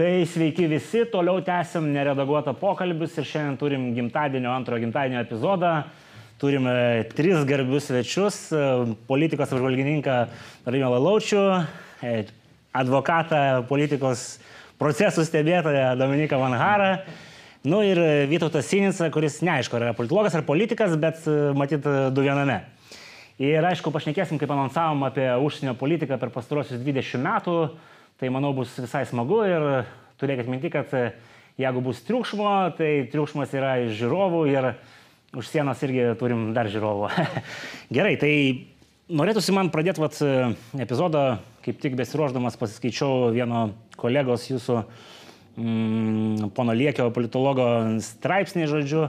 Tai sveiki visi, toliau tęsim neredaguotą pokalbius ir šiandien turim gimtadienio, antrojo gimtadienio epizodą. Turime tris garbius svečius - politikos apžvalgininką Rimą Lalaučių, e, advokatą politikos procesų stebėtoją Dominiką Vanharą. Nu ir Vytautas Sinica, kuris neaišku, ar yra politologas ar politikas, bet e, matyt du viename. Ir aišku, pašnekėsim, kaip anonsavom apie užsienio politiką per pastarosius 20 metų. Tai manau bus visai smagu ir turėkit minti, kad e, jeigu bus triukšmo, tai triukšmas yra iš žiūrovų ir už sienos irgi turim dar žiūrovų. Gerai, tai norėtųsi man pradėti vat, e, epizodą, kaip tik besiruoždamas pasiskaičiau vieno kolegos jūsų, mm, pono Liekio politologo straipsnį, žodžiu,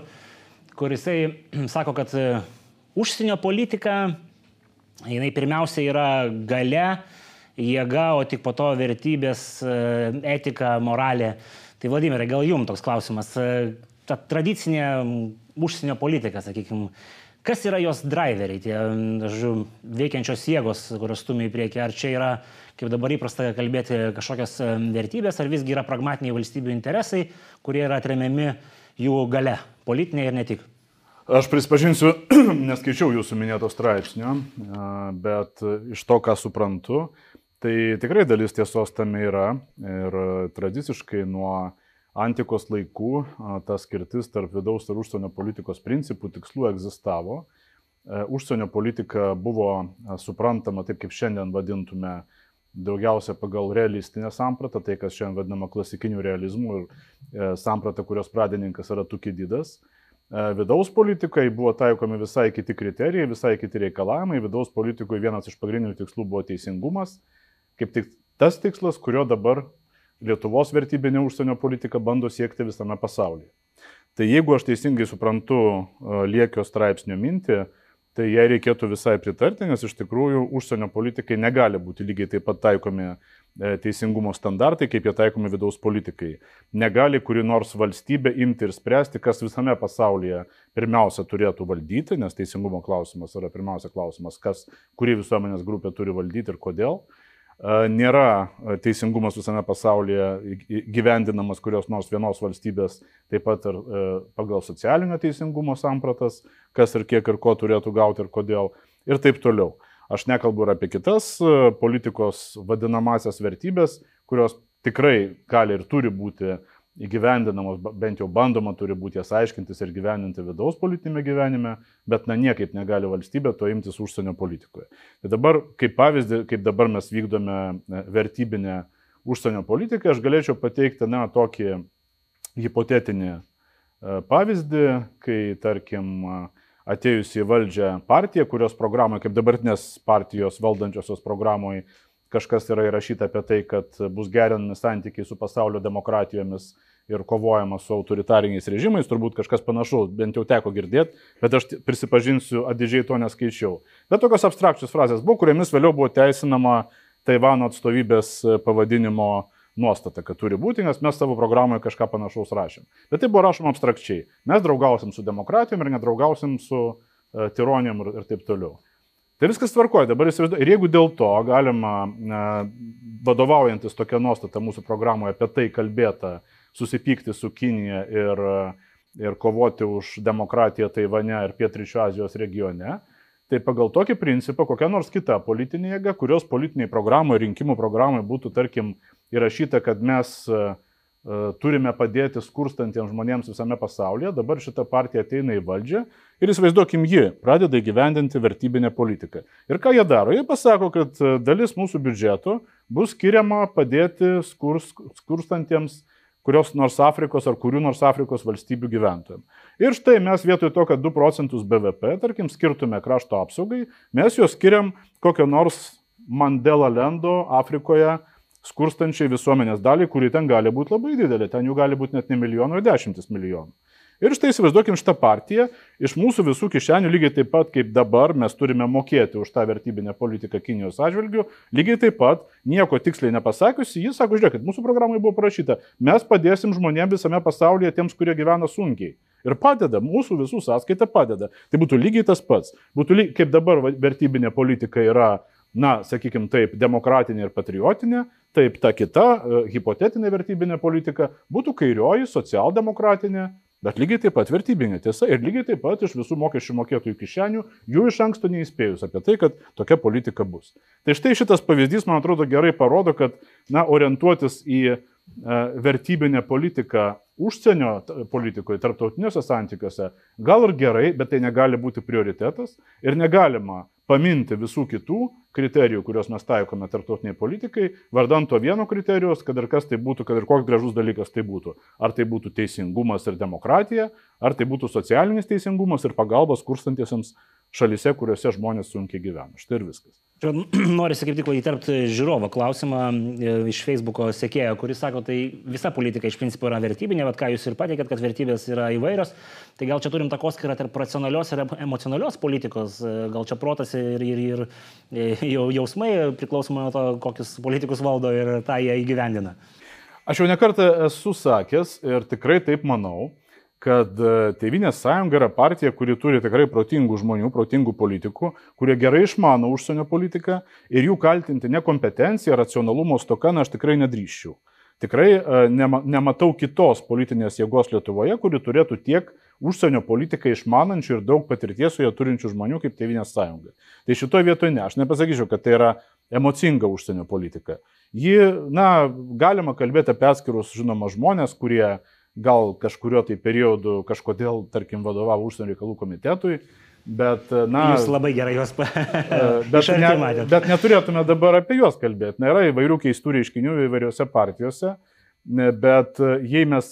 kur jisai sako, kad e, užsienio politika, jinai pirmiausia yra gale, jėga, o tik po to vertybės, e, etika, moralė. Tai Vladimirai, gal jums toks klausimas. E, ta tradicinė užsienio politika, sakykime, kas yra jos driveriai, tie žu, veikiančios jėgos, kurios stumia į priekį? Ar čia yra, kaip dabar įprasta kalbėti, kažkokios e, vertybės, ar visgi yra pragmatiniai valstybių interesai, kurie yra atremiami jų gale, politiniai ir ne tik? Aš prisipažinsiu, neskaičiau jūsų minėto straipsnio, bet iš to, ką suprantu, Tai tikrai dalis tiesos tame yra ir tradiciškai nuo antikos laikų ta skirtis tarp vidaus ir užsienio politikos principų tikslų egzistavo. E, užsienio politika buvo suprantama taip, kaip šiandien vadintume, daugiausia pagal realistinę sampratą, tai kas šiandien vadinama klasikiniu realizmu ir e, samprata, kurios pradininkas yra Tukididas. E, vidaus politikai buvo taikomi visai kiti kriterijai, visai kiti reikalavimai. Vidaus politikoje vienas iš pagrindinių tikslų buvo teisingumas kaip tik tas tikslas, kurio dabar Lietuvos vertybinė užsienio politika bando siekti visame pasaulyje. Tai jeigu aš teisingai suprantu Liekio straipsnio mintį, tai jai reikėtų visai pritarti, nes iš tikrųjų užsienio politikai negali būti lygiai taip pat taikomi e, teisingumo standartai, kaip jie taikomi vidaus politikai. Negali kuri nors valstybė imti ir spręsti, kas visame pasaulyje pirmiausia turėtų valdyti, nes teisingumo klausimas yra pirmiausia klausimas, kas, kuri visuomenės grupė turi valdyti ir kodėl nėra teisingumas visame pasaulyje gyvendinamas kurios nors vienos valstybės, taip pat ir pagal socialinio teisingumo sampratas, kas ir kiek ir ko turėtų gauti ir kodėl, ir taip toliau. Aš nekalbu ir apie kitas politikos vadinamasias vertybės, kurios tikrai gali ir turi būti įgyvendinamos, bent jau bandoma turi būti jas aiškintis ir gyveninti vidaus politinėme gyvenime, bet na niekaip negali valstybė to imtis užsienio politikoje. Tai dabar, kaip pavyzdį, kaip dabar mes vykdome e, vertybinę užsienio politiką, aš galėčiau pateikti, na, tokį hipotetinį e, pavyzdį, kai, tarkim, atėjusi į valdžią partija, kurios programoje, kaip dabartinės partijos valdančiosios programoje, kažkas yra įrašyta apie tai, kad bus gerinami santykiai su pasaulio demokratijomis ir kovojama su autoritariniais režimais, turbūt kažkas panašaus, bent jau teko girdėti, bet aš prisipažinsiu, atidžiai to neskaičiau. Bet tokios abstrakčios frazės buvo, kuriamis vėliau buvo teisinama Taivano atstovybės pavadinimo nuostata, kad turi būti, nes mes savo programoje kažką panašaus rašėm. Bet tai buvo rašoma abstrakčiai. Mes draugausim su demokratijom ir nedraugausim su uh, tironijom ir, ir taip toliau. Tai viskas tvarkoja, dabar įsivaizduoju. Ir jeigu dėl to galima, vadovaujantis tokia nuostata mūsų programoje apie tai kalbėta, susipykti su Kinija ir, ir kovoti už demokratiją Taivane ir Pietričio Azijos regione, tai pagal tokį principą kokia nors kita politinė jėga, kurios politiniai programai, rinkimų programai būtų, tarkim, įrašyta, kad mes uh, turime padėti skurstantiems žmonėms visame pasaulyje, dabar šita partija ateina į valdžią ir įsivaizduokim, ji pradeda įgyvendinti vertybinę politiką. Ir ką jie daro? Jie pasako, kad e, dalis mūsų biudžeto bus skiriama padėti skurs, skurstantiems kurios nors Afrikos ar kurių nors Afrikos valstybių gyventojams. Ir štai mes vietoj to, kad 2 procentus BVP, tarkim, skirtume krašto apsaugai, mes juos skiriam kokio nors Mandela Lendo Afrikoje skurstančiai visuomenės daliai, kuri ten gali būti labai didelė, ten jų gali būti net ne milijonų, o dešimtis milijonų. Ir štai įsivaizduokim šitą partiją, iš mūsų visų kišenių, lygiai taip pat kaip dabar mes turime mokėti už tą vertybinę politiką Kinijos atžvilgių, lygiai taip pat, nieko tiksliai nepasakiusi, jis sako, žiūrėkit, mūsų programai buvo parašyta, mes padėsim žmonėms visame pasaulyje, tiems, kurie gyvena sunkiai. Ir padeda, mūsų visų sąskaita padeda. Tai būtų lygiai tas pats. Būtų lygiai, kaip dabar vertybinė politika yra na, sakykime taip, demokratinė ir patriotinė, Taip, ta kita e, hipotetinė vertybinė politika būtų kairioji, socialdemokratinė, bet lygiai taip pat vertybinė tiesa ir lygiai taip pat iš visų mokesčių mokėtojų kišenių jų iš anksto neįspėjus apie tai, kad tokia politika bus. Tai štai šitas pavyzdys, man atrodo, gerai parodo, kad, na, orientuotis į e, vertybinę politiką užsienio politikoje, tarptautiniuose santykiuose, gal ir gerai, bet tai negali būti prioritetas ir negalima paminti visų kitų kriterijų, kuriuos mes taikome tarptautiniai politikai, vardant to vieno kriterijos, kad ir kas tai būtų, kad ir koks gražus dalykas tai būtų. Ar tai būtų teisingumas ir demokratija, ar tai būtų socialinis teisingumas ir pagalbas kurstantiesiems šalise, kuriuose žmonės sunkiai gyvena. Štai ir viskas. Norisi kaip tik įterpti žiūrovą klausimą e, iš Facebook'o sekėjo, kuris sako, tai visa politika iš principo yra vertybinė, bet ką jūs ir pateikėt, kad vertybės yra įvairios, tai gal čia turim takoskirą tarp racionalios ir emocionalios politikos, e, gal čia protas ir, ir, ir e, jausmai priklausomai nuo to, kokius politikus valdo ir tą jie įgyvendina. Aš jau nekartą esu sakęs ir tikrai taip manau, kad e, Tevinės sąjunga yra partija, kuri turi tikrai protingų žmonių, protingų politikų, kurie gerai išmano užsienio politiką ir jų kaltinti nekompetenciją, racionalumo stoka, na aš tikrai nedrįščiau. Tikrai e, nematau kitos politinės jėgos Lietuvoje, kuri turėtų tiek užsienio politiką išmanančių ir daug patirties su ją turinčių žmonių kaip Tevinės sąjunga. Tai šitoje vietoje ne, aš nepasakyčiau, kad tai yra emocinga užsienio politika. Ji, na, galima kalbėti apie atskirus, žinoma, žmonės, kurie uh, gal kažkurio tai periodu kažkodėl, tarkim, vadovavo užsienio reikalų komitetui, bet, na... Jūs labai gerai juos pamatėte. bet, ne, bet neturėtume dabar apie juos kalbėti. Na, yra įvairių keistų reiškinių įvairiose partijose. Bet jei mes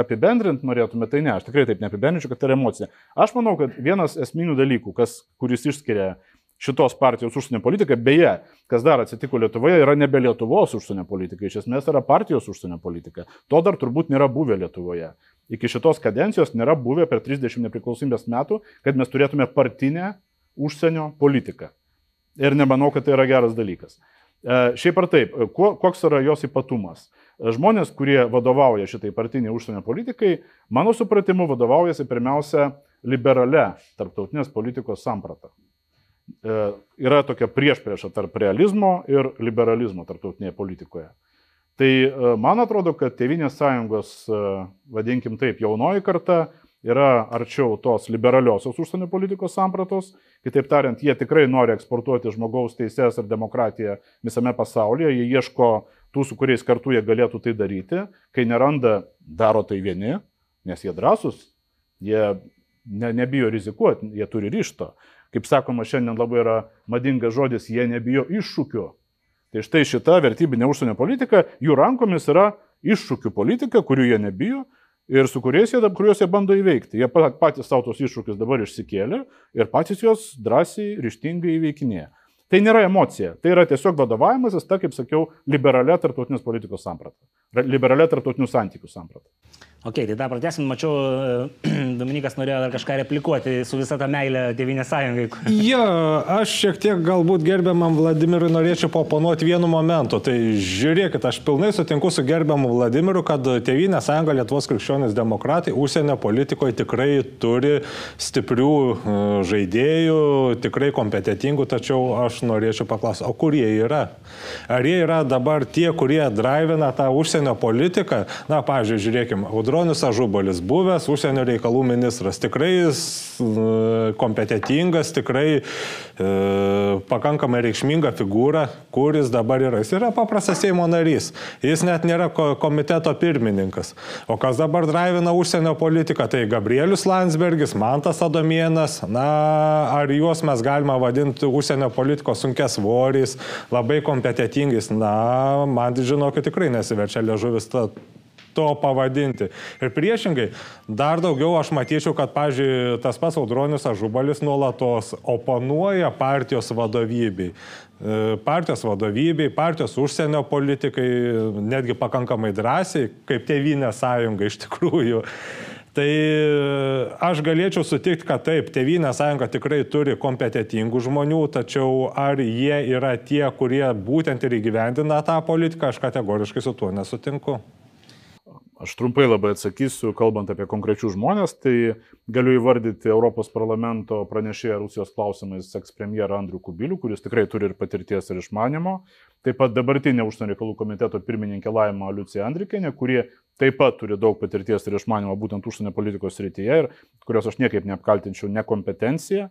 apibendrint norėtume, tai ne, aš tikrai taip neapibendrinčiau, kad tai yra emocija. Aš manau, kad vienas esminių dalykų, kas, kuris išskiria šitos partijos užsienio politika. Beje, kas dar atsitiko Lietuvoje, yra nebe Lietuvos užsienio politika, iš esmės yra partijos užsienio politika. To dar turbūt nėra buvę Lietuvoje. Iki šitos kadencijos nėra buvę per 30 nepriklausomybės metų, kad mes turėtume partinę užsienio politiką. Ir nemanau, kad tai yra geras dalykas. E, šiaip ar taip, koks yra jos ypatumas? E, žmonės, kurie vadovauja šitai partiniai užsienio politikai, mano supratimu, vadovaujasi pirmiausia liberale tarptautinės politikos samprata. E, yra tokia priešprieša tarp realizmo ir liberalizmo tarptautinėje politikoje. Tai e, man atrodo, kad Tevinės sąjungos, e, vadinkim taip, jaunoji karta yra arčiau tos liberaliosios užsienio politikos sampratos. Kitaip tariant, jie tikrai nori eksportuoti žmogaus teises ir demokratiją visame pasaulyje, jie ieško tų, su kuriais kartu jie galėtų tai daryti. Kai neranda, daro tai vieni, nes jie drąsus, jie ne, nebijo rizikuoti, jie turi ryšto kaip sakoma, šiandien labai yra madingas žodis, jie nebijo iššūkių. Tai štai šita vertybinė užsienio politika, jų rankomis yra iššūkių politika, kurių jie nebijo ir su kuriais jie, kuriuos jie bando įveikti. Jie patys savo tos iššūkius dabar išsikėlė ir patys juos drąsiai, ryštingai įveikinėja. Tai nėra emocija, tai yra tiesiog vadovavimasis, ta, kaip sakiau, liberalia tarptautinės politikos samprata, liberalia tarptautinių santykių samprata. Ok, tai dar pratęsim, mačiau, Dominikas norėjo dar kažką replikuoti su visą tą meilę Tevinės sąjungai. Jo, aš šiek tiek galbūt gerbiamam Vladimirui norėčiau paponuoti vienu momentu. Tai žiūrėkit, aš pilnai sutinku su gerbiamu Vladimiru, kad Tevinės sąjunga Lietuvos krikščionys demokratai užsienio politikoje tikrai turi stiprių e, žaidėjų, tikrai kompetitingų, tačiau aš norėčiau paklausti, o kur jie yra? Ar jie yra dabar tie, kurie drivina tą užsienio politiką? Na, pavyzdžiui, žiūrėkime, Audro Audronius Ažubalis, buvęs užsienio reikalų ministras, tikrai e, kompetitingas, tikrai e, pakankamai reikšminga figūra, kuris dabar yra. Jis yra paprastas Seimo narys, jis net nėra komiteto pirmininkas. O kas dabar draivina užsienio politiką, tai Gabrielius Landsbergis, Mantas Adomienas, na, ar juos mes galime vadinti užsienio politikos sunkės svoriais, labai kompetitingais, na, man žinokit tikrai nesiverčia liežuvis to pavadinti. Ir priešingai, dar daugiau aš matyčiau, kad, pažiūrėjau, tas pats Audronius Ažubalis nuolatos oponuoja partijos vadovybei. E, partijos vadovybei, partijos užsienio politikai, netgi pakankamai drąsiai, kaip tėvynė sąjunga iš tikrųjų. Tai aš galėčiau sutikti, kad taip, Tevinė sąjunga tikrai turi kompetitingų žmonių, tačiau ar jie yra tie, kurie būtent ir įgyvendina tą politiką, aš kategoriškai su tuo nesutinku. Aš trumpai labai atsakysiu, kalbant apie konkrečių žmonės, tai galiu įvardyti Europos parlamento pranešėją Rusijos klausimais ekspremjerą Andrių Kubilių, kuris tikrai turi ir patirties ir išmanimo. Taip pat dabartinė užsienio reikalų komiteto pirmininkė Laima Liucija Andrikinė, kurie taip pat turi daug patirties ir išmanimo būtent užsienio politikos rytyje ir kurios aš niekaip neapkaltinčiau nekompetencija.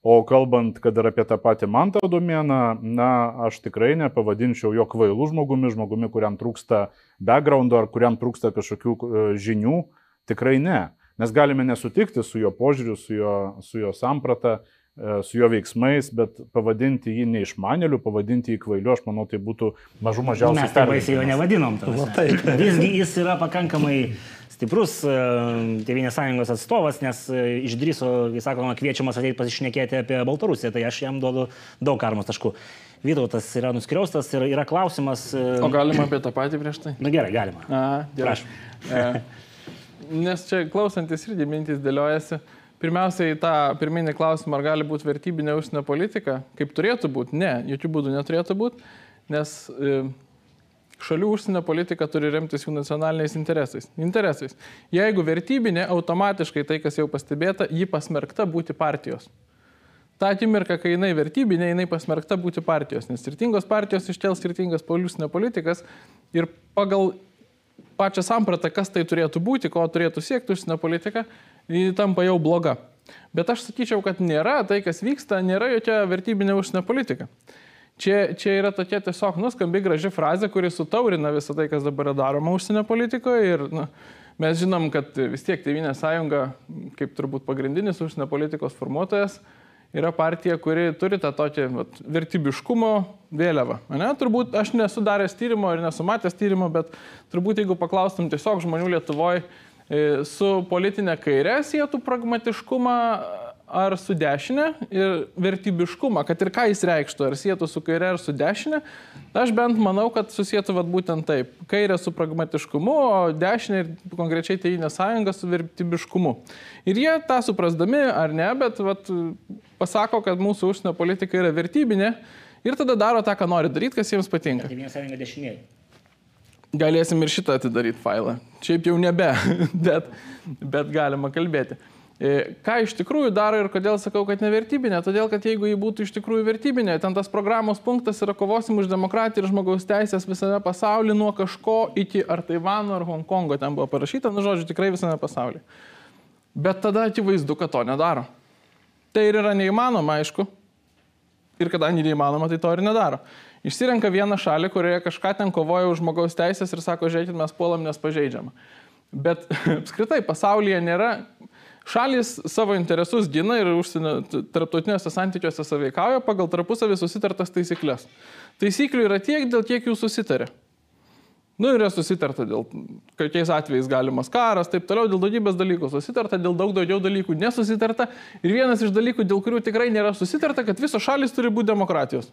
O kalbant, kad ir apie tą patį Mantą domėną, na, aš tikrai nepavadinčiau jo kvailų žmogumi, žmogumi, kuriam trūksta backgroundo ar kuriam trūksta kažkokių e, žinių. Tikrai ne. Mes galime nesutikti su jo požiūriu, su jo, su jo samprata, su jo veiksmais, bet pavadinti jį neišmanėliu, pavadinti jį kvailiu, aš manau, tai būtų mažų mažiausiai. Mes taip baisiai jo nevadinom. Taip. Visgi jis yra pakankamai stiprus e, Tevinės sąjungos atstovas, nes e, išdryso, jis sako, kviečiamas ateiti pasišnekėti apie Baltarusiją, tai aš jam duodu daug karmos taškų. Vytautas yra nuskriaustas ir yra klausimas. e, O galima apie tą patį prieš tai? Na gerai, galima. A, gerai. Prašom. E, Nes čia klausantis irgi mintys dėliojasi. Pirmiausiai tą pirminį klausimą, ar gali būti vertybinė užsienio politika, kaip turėtų būti. Ne, jokių būdų neturėtų būti, nes e, šalių užsienio politika turi remtis jų nacionaliniais interesais. interesais. Jeigu vertybinė, automatiškai tai, kas jau pastebėta, ji pasmerkta būti partijos. Ta akimirka, kai jinai vertybinė, jinai pasmerkta būti partijos, nes skirtingos partijos iškel skirtingas poliusinio politikas ir pagal pačią sampratą, kas tai turėtų būti, ko turėtų siekti užsienio politika, tampa jau bloga. Bet aš sakyčiau, kad nėra tai, kas vyksta, nėra jokia vertybinė užsienio politika. Čia, čia yra tokia tiesiog nuskambi graži frazė, kuri sutaurina visą tai, kas dabar yra daroma užsienio politikoje. Ir na, mes žinom, kad vis tiek Tevinė sąjunga, kaip turbūt pagrindinis užsienio politikos formuotojas, yra partija, kuri turi tą tokį vat, vertybiškumo vėliavą. Ne? Turbūt aš nesu daręs tyrimo ir nesu matęs tyrimo, bet turbūt jeigu paklaustum tiesiog žmonių Lietuvoje su politinė kairė sėtų pragmatiškumą ar su dešinė ir vertybiškumą, kad ir ką jis reikštų, ar sėtų su kairė ar su dešinė, aš bent manau, kad susėtų vat, būtent taip. Kairė su pragmatiškumu, o dešinė ir konkrečiai tėvynė sąjunga su vertybiškumu. Ir jie tą suprasdami ar ne, bet vat, pasako, kad mūsų užsienio politika yra vertybinė ir tada daro tą, ką nori daryti, kas jiems patinka. Tevinė sąjunga dešiniai. Galėsim ir šitą atidaryti failą. Šiaip jau nebe, bet, bet galima kalbėti. E, Ką iš tikrųjų daro ir kodėl sakau, kad nevertybinė? Todėl, kad jeigu jį būtų iš tikrųjų vertybinė, ten tas programos punktas yra kovosim už demokratiją ir žmogaus teisės visame pasaulyje nuo kažko iki ar Taivano, ar Hongkongo ten buvo parašyta, nu žodžiu, tikrai visame pasaulyje. Bet tada akivaizdu, kad to nedaro. Tai ir yra neįmanoma, aišku. Ir kadangi neįmanoma, tai to ir nedaro. Išsirenka vieną šalį, kurioje kažką ten kovoja už žmogaus teisės ir sako, žiūrėkit, mes puolam, nes pažeidžiama. Bet apskritai pasaulyje nėra Šalis savo interesus gina ir užsienio tarptautiniuose santykiuose saveikauja pagal tarpusavį susitartas taisyklės. Taisyklių yra tiek, dėl kiek jų susitarė. Nu yra susitarta dėl kokiais atvejais galimas karas, taip toliau, dėl daugybės dalykų susitarta, dėl daug daugiau dalykų nesusitarta. Ir vienas iš dalykų, dėl kurių tikrai nėra susitarta, kad visos šalis turi būti demokratijos.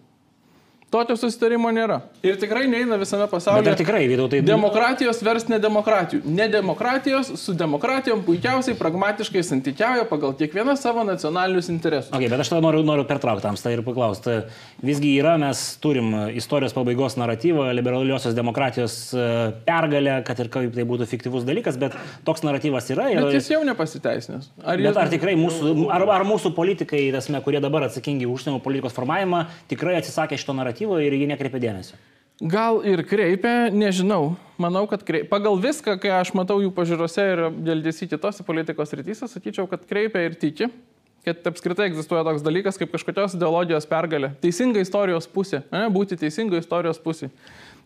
Tokio susitarimo nėra. Ir tikrai neina visame Bet pasaulyje. ar tikrai, Vytautai, Demokratijos vers nedemokratijų. Nedemokratijos su demokratijom puikiausiai pragmatiškai santykiauja pagal kiekvieną savo nacionalinius interesus. Okay, bet aš tada noriu, noriu pertraukti tamstą ir paklausti. Visgi yra, mes turim istorijos pabaigos naratyvą, liberaliosios demokratijos e, pergalę, kad ir kaip tai būtų fiktyvus dalykas, bet toks naratyvas yra. Ir, Bet jis jau nepasiteisinęs. Ar, bet jis- ar tikrai mūsų, ar, ar mūsų politikai, tasme, kurie dabar atsakingi už užsienio politikos formavimą, tikrai atsisakė šito naratyvo ir jį nekreipė dėmesio? Gal ir kreipia, nežinau. Manau, kad kreipia. Pagal viską, kai aš matau jų pažiūrose ir dėl dėsi kitose politikos rytise, sakyčiau, kad kreipia ir tiki, kad apskritai egzistuoja toks dalykas kaip kažkokios ideologijos pergalė. Teisinga istorijos pusė. Ne? Būti teisinga istorijos pusė.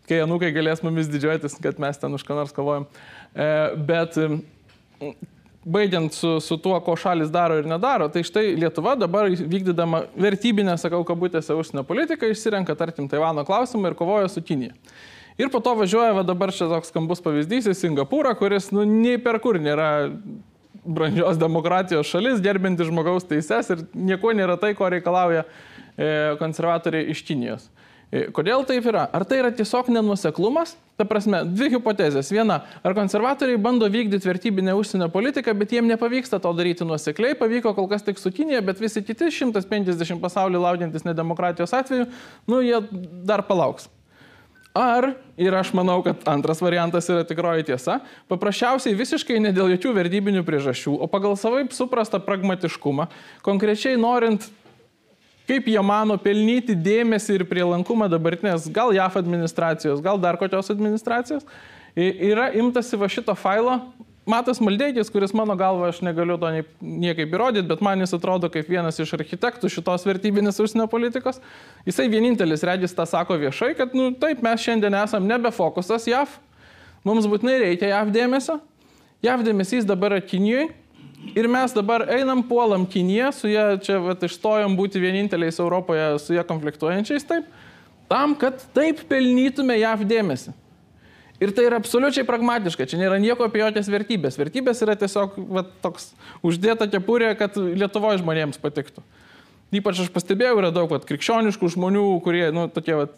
Kai anukai galės mumis didžiuotis, kad mes ten už ką nors kovojam. E, bet baigiant su, su tuo, ko šalis daro ir nedaro, tai štai Lietuva dabar vykdydama vertybinę, sakau, kabutėse užsienio politiką, išsirenka, tarkim, Taivano klausimą ir kovoja su Kinija. Ir po to važiuoja, va dabar čia toks skambus pavyzdys į Singapūrą, kuris, nu, nei per kur nėra brandžios demokratijos šalis, gerbinti žmogaus teises ir nieko nėra tai, ko reikalauja e, konservatoriai iš Kinijos. E, Kodėl taip yra? Ar tai yra tiesiog nenuseklumas? Ta prasme, dvi hipotezės. Viena, ar konservatoriai bando vykdyti vertybinę užsienio politiką, bet jiem nepavyksta to daryti nuosekliai, pavyko kol kas tik su Kinija, bet visi kiti 150 pasaulį laukiantis nedemokratijos atveju, nu, jie dar palauks. Ar, ir aš manau, kad antras variantas yra tikroji tiesa, paprasčiausiai visiškai ne dėl jokių verdybinių priežasčių, o pagal savaip suprastą pragmatiškumą, konkrečiai norint kaip jie mano pelnyti dėmesį ir prielankumą dabartinės gal JAF administracijos, gal dar kokios administracijos, yra imtasi va šito failo Matas Maldeikis, kuris mano galva, aš negaliu to niekaip įrodyti, bet man jis atrodo kaip vienas iš architektų šitos vertybinės užsienio politikos. Jisai vienintelis regis tą sako viešai, kad, nu taip, mes šiandien esam nebe fokusas JAV, mums būtinai reikia JAV dėmesio. JAV dėmesys dabar yra Kinijoje ir mes dabar einam, puolam Kiniją, su jie čia vat, išstojom būti vieninteliais Europoje su jie konfliktuojančiais taip, tam, kad taip pelnytume JAV dėmesį. Ir tai yra absoliučiai pragmatiška, čia nėra nieko apie jokias vertybės. Vertybės yra tiesiog va, toks uždėta kepurė, kad Lietuvoje žmonėms patiktų. Ypač aš pastebėjau, yra daug vat, krikščioniškų žmonių, kurie, nu, tokie, vat,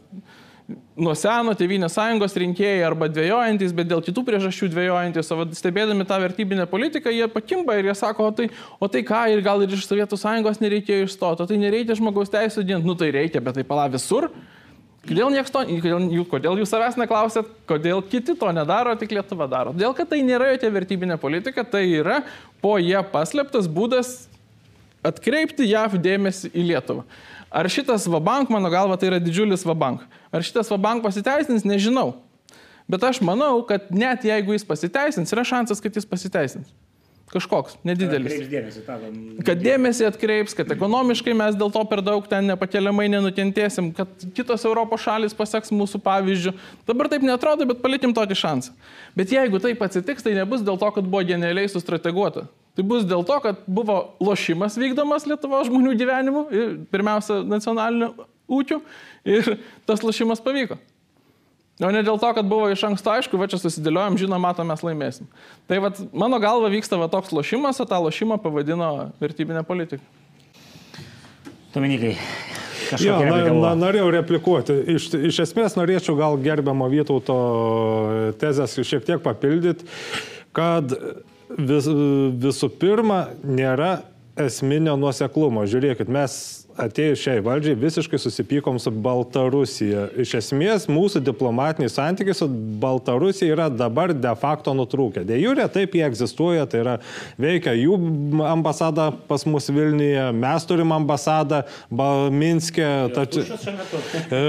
nuo seno Tevinės sąjungos rinkėjai arba dvėjojantis, bet dėl kitų priežasčių dvėjojantis, o stebėdami tą vertybinę politiką, jie pakimba ir jie sako, o tai, o tai ką, ir gal ir iš Sovietų sąjungos nereikėjo išstoti, o tai nereikia žmogaus teisų dint, nu tai reikia, bet tai pala visur. Kodėl, to, kodėl, kodėl jūs savęs neklausėt, kodėl kiti to nedaro, tik Lietuva daro? Dėl, kad tai nėra jokia vertybinė politika, tai yra po jie paslėptas būdas atkreipti JAV dėmesį į Lietuvą. Ar šitas Vabank, mano galva, tai yra didžiulis Vabank. Ar šitas Vabank pasiteisins, nežinau. Bet aš manau, kad net jeigu jis pasiteisins, yra šansas, kad jis pasiteisins. Kažkoks, nedidelis. Dėmesį, tada... Kad dėmesį atkreips, kad ekonomiškai mes dėl to per daug ten nepakeliamai nenukentėsim, kad kitos Europos šalis paseks mūsų pavyzdžių. Dabar taip netrodo, bet palikim tokį šansą. Bet jeigu taip atsitiks, tai nebus dėl to, kad buvo genialiai sustrateguota. Tai bus dėl to, kad buvo lošimas vykdomas Lietuvo žmonių gyvenimu, pirmiausia, nacionaliniu ūkiu ir tas lošimas pavyko. O ne dėl to, kad buvo iš anksto aišku, va čia susidėliojom, žinom, matom, mes laimėsim. Tai va, mano galva vyksta va toks lošimas, o tą lošimą pavadino vertybinė politika. Dominikai. Jo, na, na, norėjau replikuoti. Iš, iš esmės norėčiau gal gerbiamo Vytauto tezės šiek tiek papildyti, kad vis, visų pirma nėra esminio nuoseklumo. Žiūrėkit, mes atėjus šiai valdžiai visiškai susipykom su Baltarusija. Iš esmės mūsų diplomatiniai santykiai su Baltarusija yra dabar de facto nutrūkę. De jūrė taip jie egzistuoja, tai yra veikia jų ambasada pas mus Vilniuje, mes turim ambasadą Minske. Tači... E,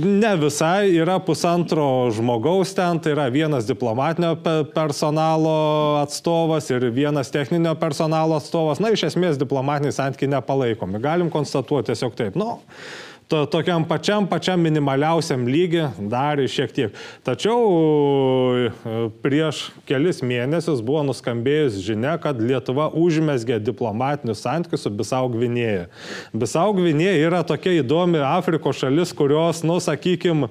ne visai, yra pusantro žmogaus ten, tai yra vienas diplomatinio personalo atstovas ir vienas techninio personalo atstovas. Na, iš esmės diplomatiniai santykiai nepalaikomi. Galim konstatuoti traktuoti tiesiog taip. Nu, to, tokiam pačiam, pačiam minimaliausiam lygiui dar šiek tiek. Tačiau e, prieš kelis mėnesius buvo nuskambėjus žinia, kad Lietuva užmesgė diplomatinius santykius su Bisau Gvinėje. Bisau Gvinėje yra tokia įdomi Afrikos šalis, kurios, nu, sakykime,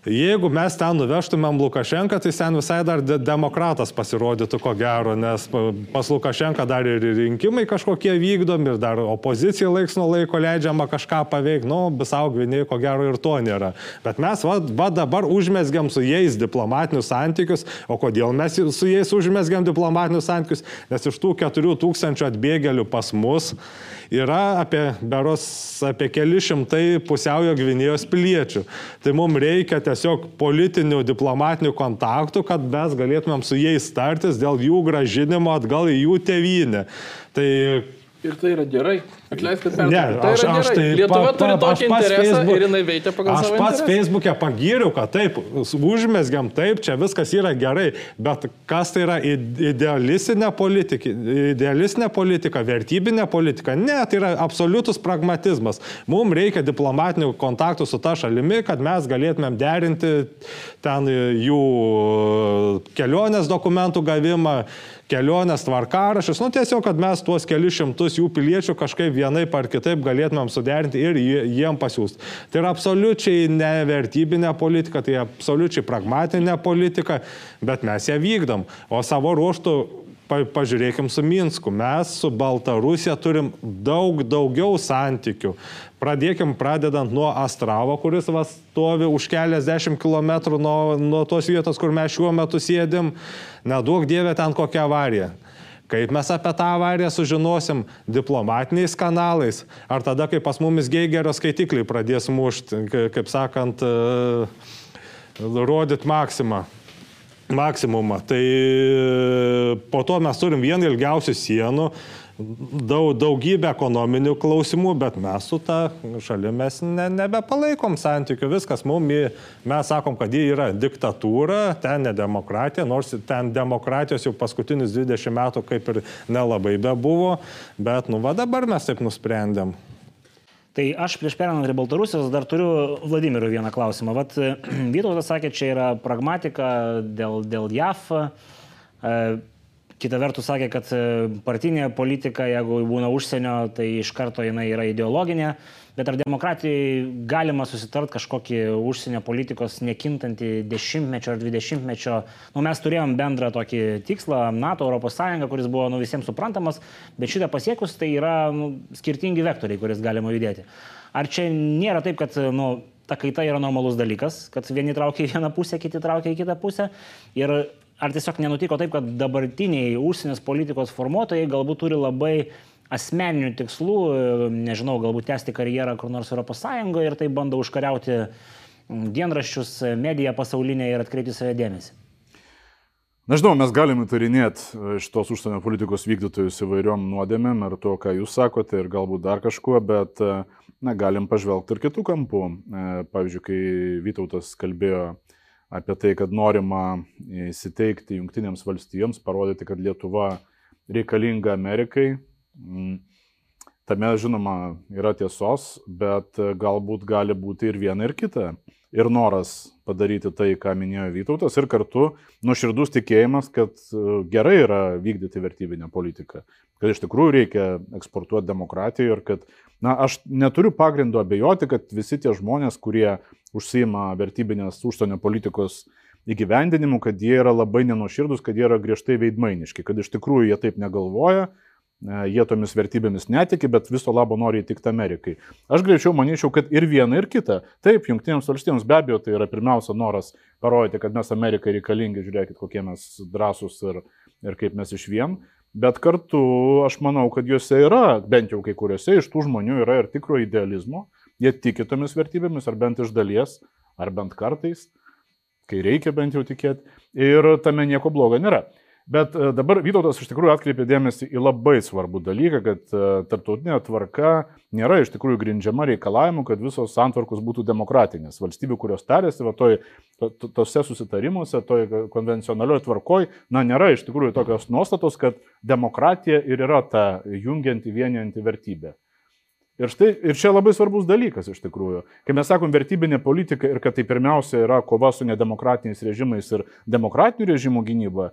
Jeigu mes ten nuvežtumėm Lukašenką, tai ten visai dar de demokratas pasirodytų ko gero, nes pas Lukašenką dar ir rinkimai kažkokie vykdomi ir dar opozicija laiks nuo laiko leidžiama kažką paveikti, nu, visau gviniai ko gero ir to nėra. Bet mes va, va dabar užmesgiam su jais diplomatinius santykius, o kodėl mes su jais užmesgiam diplomatinius santykius? Nes iš tų 4000 atbėgėlių pas mus yra apie, beros, apie keli šimtai pusiaujo Gvinėjos piliečių. Tai mums reikia tiesiog politinių, diplomatinių kontaktų, kad mes galėtumėm su jais startis dėl jų gražinimo atgal į jų tėvynę. Tai Ir tai yra gerai. Atleisk, kad ne, tai aš, aš tai Lietuva pa, turi tokį interesą Facebook, ir jinai veikia pagal aš savo Aš pats. Facebook'e pagyriu, kad taip, užmesgiam taip, čia viskas yra gerai, bet kas tai yra idealistinė politika, idealistinė politika, vertybinė politika? Ne, tai yra absoliutus pragmatizmas. Mums reikia diplomatinių kontaktų su ta šalimi, kad mes galėtumėm derinti ten jų kelionės dokumentų gavimą kelionės tvarkarašius, nu tiesiog, kad mes tuos kelius šimtus jų piliečių kažkaip vienaip ar kitaip galėtumėm suderinti ir jiem pasiūsti. Tai yra absoliučiai nevertybinė politika, tai absoliučiai pragmatinė politika, bet mes ją vykdom. O savo ruoštų pa, pažiūrėkim su Minsku. Mes su Baltarusija turim daug daugiau santykių. Pradėkim pradedant nuo Astravo, kuris va stovi už keliasdešimt kilometrų nuo, nuo tos vietos, kur mes šiuo metu sėdim. Nedaug dievė ten kokią avariją. Kaip mes apie tą avariją sužinosim diplomatiniais kanalais, ar tada, kai pas mumis Geigerio skaitikliai pradės mušti, kaip sakant, uh, rodyti maksimą. Maksimumą. Tai po to mes turim vieną ilgiausių sienų, daug, daugybę ekonominių klausimų, bet mes su ta šalimis ne, nebepalaikom santykių. Viskas mums, mes sakom, kad ji yra diktatūra, ten ne demokratija, nors ten demokratijos jau paskutinius 20 metų kaip ir nelabai bebuvo, bet nu va dabar mes taip nusprendėm. Tai aš prieš perinant prie Baltarusijos dar turiu Vladimirui vieną klausimą. Vat Vytautas sakė, čia yra pragmatika dėl, dėl JAF. Kita vertus sakė, kad e, partinė politika, jeigu būna užsienio, tai iš karto jinai yra ideologinė. Bet ar demokratijai galima susitart kažkokį užsienio politikos nekintantį dešimtmečio ar dvidešimtmečio? Nu, mes turėjom bendrą tokį tikslą NATO, ES, kuris buvo nu, visiems suprantamas, bet šitą pasiekus tai yra nu, skirtingi vektoriai, kuris galima judėti. Ar čia nėra taip, kad nu, ta kaita yra normalus dalykas, kad vieni traukia į vieną pusę, kiti traukia į kitą pusę. Ir ar tiesiog nenutiko taip, kad dabartiniai užsienės politikos formuotojai galbūt turi labai asmeninių tikslų, nežinau, galbūt tęsti karjerą kur nors ES ir tai bando užkariauti dienraščius, mediją pasaulinę ir atkreipti save dėmesį. Nežinau, mes galime tarinėti šitos užsienio politikos vykdytojus įvairiom nuodėmėm ir to, ką jūs sakote, ir galbūt dar kažkuo, bet na, galim pažvelgti ir kitų kampų. Pavyzdžiui, kai Vytautas kalbėjo apie tai, kad norima įsiteikti Junktinėms valstijoms, parodyti, kad Lietuva reikalinga Amerikai. Mm, tame, žinoma, yra tiesos, bet galbūt gali būti ir viena, ir kita. Ir noras padaryti tai, ką minėjo Vytautas, ir kartu nuoširdus tikėjimas, kad e, gerai yra vykdyti vertybinę politiką, kad iš tikrųjų reikia eksportuoti demokratiją ir kad, na, aš neturiu pagrindo abejoti, kad visi tie žmonės, kurie užsima vertybinės užsienio politikos įgyvendinimu, kad jie yra labai nenuširdus, kad jie yra griežtai veidmainiški, kad iš tikrųjų jie taip negalvoja, e, jie tomis vertybėmis netiki, bet viso labo nori įtikti Amerikai. Aš greičiau manyčiau, kad ir viena, ir kita. Taip, jungtinėms valstybėms be abejo tai yra pirmiausia noras parodyti, kad mes Amerikai reikalingi, žiūrėkit, kokie mes drąsūs ir, ir kaip mes iš vien. Bet kartu aš manau, kad juose yra, bent jau kai kuriuose iš tų žmonių yra ir tikro idealizmo, Jie tiki tomis vertybėmis, ar bent iš dalies, ar bent kartais, kai reikia bent jau tikėti. Ir tame nieko blogo nėra. Bet e, dabar Vytautas iš tikrųjų atkreipė dėmesį į labai svarbų dalyką, kad e, tarptautinė tvarka nėra iš tikrųjų grindžiama reikalavimu, kad visos santvarkos būtų demokratinės. Valstybių, kurios tarėsi, va, toj, to, tose susitarimuose, toj konvencionalioje tvarkoje, na, nėra iš tikrųjų tokios nuostatos, kad demokratija ir yra ta jungianti, vienijanti vertybė. Ir, štai, ir čia labai svarbus dalykas iš tikrųjų. Kai mes sakom vertybinė politika ir kad tai pirmiausia yra kova su nedemokratiniais režimais ir demokratinių režimų gynyba,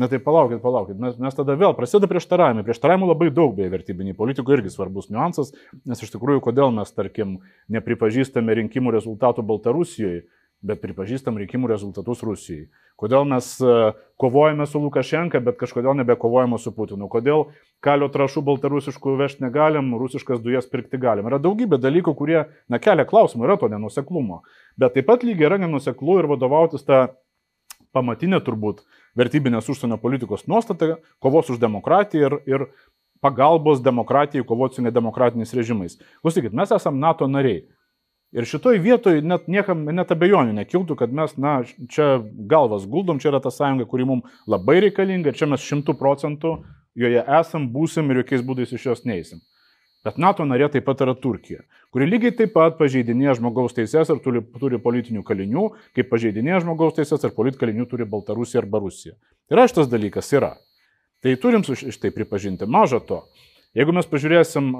na tai palaukit, palaukit, mes, mes tada vėl prasideda prieštaravimai. Prieštaravimų labai daug beje vertybiniai politikoje irgi svarbus niuansas, nes iš tikrųjų kodėl mes, tarkim, nepripažįstame rinkimų rezultatų Baltarusijoje bet pripažįstam rinkimų rezultatus Rusijai. Kodėl mes e, kovojame su Lukašenka, bet kažkodėl nebekovojame su Putinu. Kodėl kalio trašų baltarusiškų vežti negalim, rusiškas dujas pirkti galim. Yra daugybė dalykų, kurie, na, kelia klausimų, yra to nenuseklumo. Bet taip pat lygiai yra nenuseklu ir vadovautis tą pamatinę turbūt vertybinės užsienio politikos nuostatą, kovos už demokratiją ir, ir pagalbos demokratijai kovoti su nedemokratiniais režimais. Klausykit, mes esame NATO nariai. Ir šitoj vietoj net niekam net abejonių nekiltų, kad mes, na, čia galvas guldom, čia yra ta sąjunga, kuri mums labai reikalinga čia mes šimtų procentų joje esam, būsim ir jokiais būdais iš jos neįsim. Bet NATO narė taip pat yra Turkija, kuri lygiai taip pat pažeidinėja žmogaus teises ir turi, turi politinių kalinių, kaip pažeidinėja žmogaus teises ir politinių kalinių turi Baltarusija arba Rusija. Ir šitas dalykas yra. Tai turim iš tai pripažinti. Maža to, jeigu mes pažiūrėsim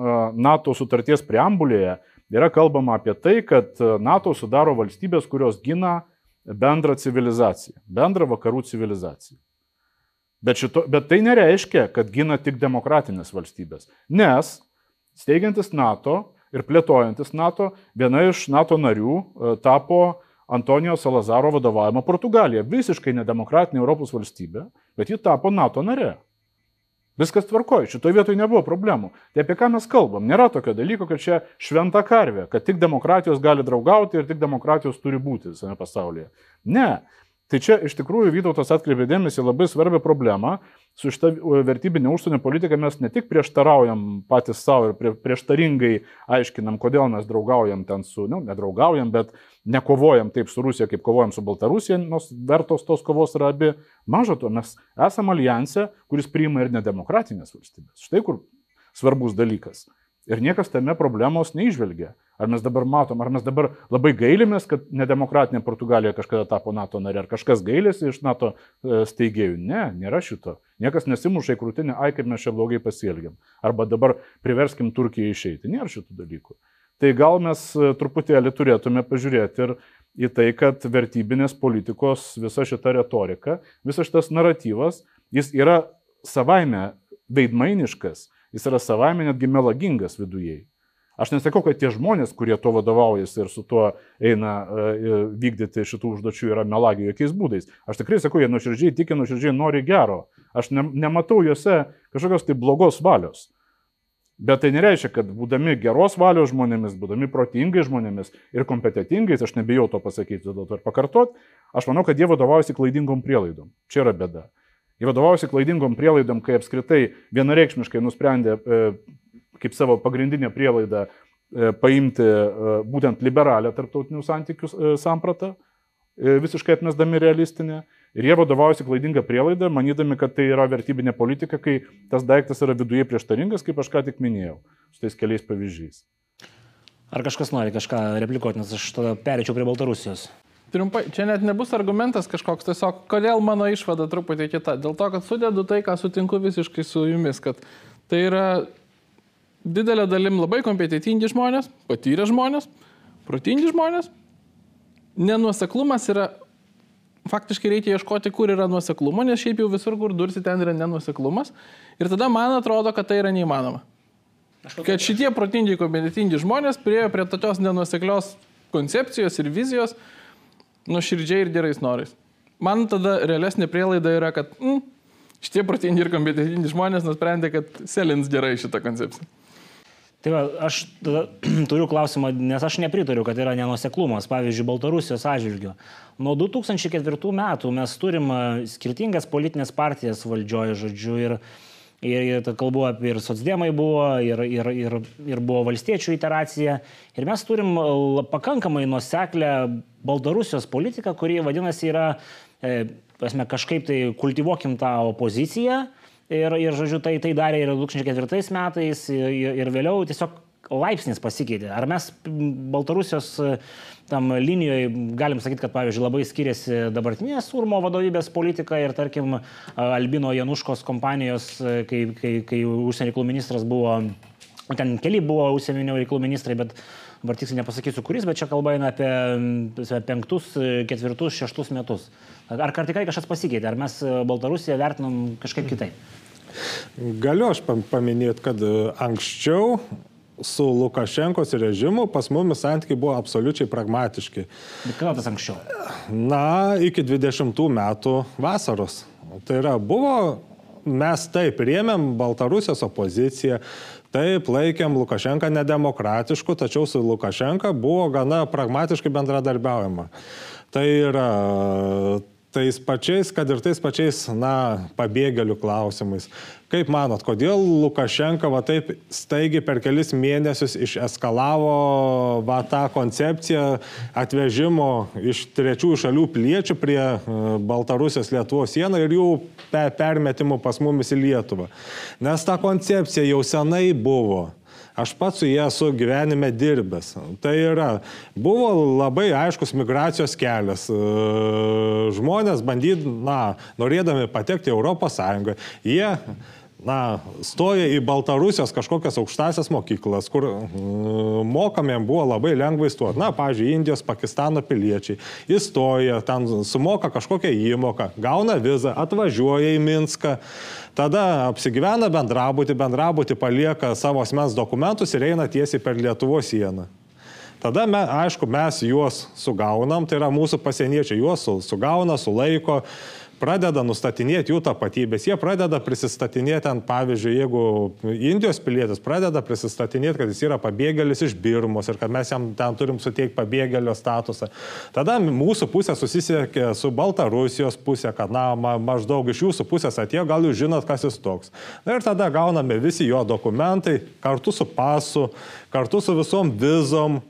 NATO sutarties preambulėje, yra kalbama apie tai, kad NATO sudaro valstybės, kurios gina bendrą civilizaciją, bendrą vakarų civilizaciją. Bet, šito, bet tai nereiškia, kad gina tik demokratinės valstybės. Nes steigiantis NATO ir plėtojantis NATO, viena iš NATO narių e, tapo Antonijo Salazaro vadovavimo Portugalija. Visiškai nedemokratinė Europos valstybė, bet ji tapo NATO nare. Viskas tvarkoja, šitoje vietoje nebuvo problemų. Tai apie ką mes kalbam? Nėra tokio dalyko, kad čia šventa karvė, kad tik demokratijos gali draugauti ir tik demokratijos turi būti visame pasaulyje. Ne. Tai čia iš tikrųjų Vytautas atkreipė dėmesį labai svarbią problemą. Su šitą vertybinė užsienio politika mes ne tik prieštaraujam patys savo ir prie, prieštaringai aiškinam, kodėl mes draugaujam ten su, nu, nedraugaujam, bet nekovojam taip su Rusija, kaip kovojam su Baltarusija, nors vertos tos kovos yra abi. Maža to, mes esame alijanse, kuris priima ir nedemokratinės valstybės. Štai kur svarbus dalykas. Ir niekas tame problemos neižvelgia. Ar mes dabar matom, ar mes dabar labai gailimės, kad nedemokratinė Portugalija kažkada tapo NATO nare, ar kažkas gailėsi iš NATO e, steigėjų. Ne, nėra šito. Niekas nesimuša į krūtinę, ai kaip mes čia blogai pasielgiam. Arba dabar priverskim Turkiją išeiti. Nėra šitų dalykų. Tai gal mes e, truputėlį turėtume pažiūrėti ir į tai, kad vertybinės politikos visa šita retorika, visas šitas naratyvas, jis yra savaime veidmainiškas, jis yra savaime netgi melagingas vidujei. Aš nesakau, kad tie žmonės, kurie to vadovaujasi ir su tuo eina uh, vykdyti šitų užduočių, yra melagi jokiais būdais. Aš tikrai sakau, jie nuoširdžiai tiki, nuoširdžiai nori gero. Aš ne, nematau juose kažkokios tai blogos valios. Bet tai nereiškia, kad būdami geros valios žmonėmis, būdami protingai žmonėmis ir kompetitingais, aš nebijau to pasakyti, dėl to ir pakartot, aš manau, kad jie vadovaujasi klaidingom prielaidom. Čia yra bėda. Jie vadovaujasi klaidingom prielaidom, kai apskritai vienareikšmiškai nusprendė e, kaip savo pagrindinę prielaidą e, paimti e, būtent liberalią tarptautinių santykių sampratą, visiškai atmesdami realistinę. Ir jie vadovaujasi klaidingą prielaidą, manydami, kad tai yra vertybinė politika, kai tas daiktas yra viduje prieštaringas, kaip aš ką tik minėjau, su tais keliais pavyzdžiais. Ar kažkas nori kažką replikuoti, nes aš tada perėčiau prie Baltarusijos. Trumpai, čia net nebus argumentas kažkoks, tiesiog kodėl mano išvada truputį kita. Dėl to, kad sudedu tai, ką sutinku visiškai su jumis, kad tai yra didelė dalim labai kompetitingi žmonės, patyrę žmonės, protingi žmonės. Nenuoseklumas yra, faktiškai reikia ieškoti, kur yra nuoseklumo, nes šiaip jau visur, kur dursi, ten yra nenuoseklumas. Ir tada man atrodo, kad tai yra neįmanoma. Kad šitie protingi, kompetitingi žmonės priejo prie tokios nenuoseklios koncepcijos ir vizijos nuoširdžiai ir gerais norais. Man tada realesnė prielaida yra, kad mm, šitie protingi ir kompetitingi žmonės nusprendė, kad selins gerai šitą koncepciją. Tai va, aš tada, turiu klausimą, nes aš nepritariu, kad yra nenuseklumas, pavyzdžiui, Baltarusijos atžvilgiu. Nuo 2004 metų mes turim skirtingas politinės partijas valdžioje, žodžiu, ir, ir, ir kalbu apie ir socdemai buvo, ir, ir, ir, ir buvo valstiečių iteracija. Ir mes turim pakankamai nuseklę Baltarusijos politiką, kuri vadinasi yra, e, pasme, kažkaip tai kultivuokim tą opoziciją Ir, ir žodžiu, tai, tai darė ir 2004 metais, ir, ir vėliau tiesiog laipsnis pasikeitė. Ar mes Baltarusijos tam linijoje galim sakyti, kad, pavyzdžiui, labai skiriasi dabartinės Urmo vadovybės politika ir, tarkim, Albino Januškos kompanijos, kai, kai, kai užsienio reikalų ministras buvo, ten keli buvo užsienio reikalų ministrai, bet dabar tiksliai nepasakysiu kuris, bet čia kalba eina apie penktus, ketvirtus, šeštus metus. Ar tikrai kažkas pasikeitė, ar mes Baltarusiją vertinam kažkaip kitaip? Galiu aš paminėti, kad e, anksčiau su Lukašenkos režimu pas mumis santykiai buvo absoliučiai pragmatiški. Bet kada tas anksčiau? Na, iki 20 metų vasaros. Tai yra, buvo, mes taip rėmėm Baltarusijos opoziciją, taip laikėm Lukašenką nedemokratišku, tačiau su Lukašenka buvo gana pragmatiškai bendradarbiaujama. Tai yra tais pačiais, kad ir tais pačiais, na, pabėgėlių klausimais. Kaip manot, kodėl Lukašenka va taip staigiai per kelis mėnesius išeskalavo va tą koncepciją atvežimo iš trečiųjų šalių piliečių prie e, Baltarusijos Lietuvos sieną ir jų permetimų pas mumis į Lietuvą? Nes ta koncepcija jau senai buvo. Aš pats su jie esu gyvenime dirbęs. Tai yra, buvo labai aiškus migracijos kelias. E, žmonės bandyd, na, norėdami patekti į Europos Sąjungą, jie na, stoja į Baltarusijos kažkokias aukštasias mokyklas, kur mm, mokamiem buvo labai lengva įstoti. Na, pavyzdžiui, Indijos, Pakistano piliečiai įstoja, ten sumoka kažkokią įmoką, gauna vizą, atvažiuoja į Minską, tada apsigyvena bendrabutį, bendrabutį palieka savo asmens dokumentus ir eina tiesiai per Lietuvos sieną. Tada, me, aišku, mes juos sugaunam, tai yra mūsų pasieniečiai juos sugauna, sulaiko, pradeda nustatinėti jų tapatybės, jie pradeda prisistatinėti ant, pavyzdžiui, jeigu Indijos pilietis pradeda prisistatinėti, kad jis yra pabėgėlis iš Birmos ir kad mes jam ten turim suteikti pabėgėlio statusą. Tada mūsų pusė susisiekė su Baltarusijos pusė, kad na, ma, maždaug iš jūsų pusės atėjo, gal jūs žinot, kas jis toks. Na ir tada gauname visi jo dokumentai kartu su pasu, kartu su visom vizom.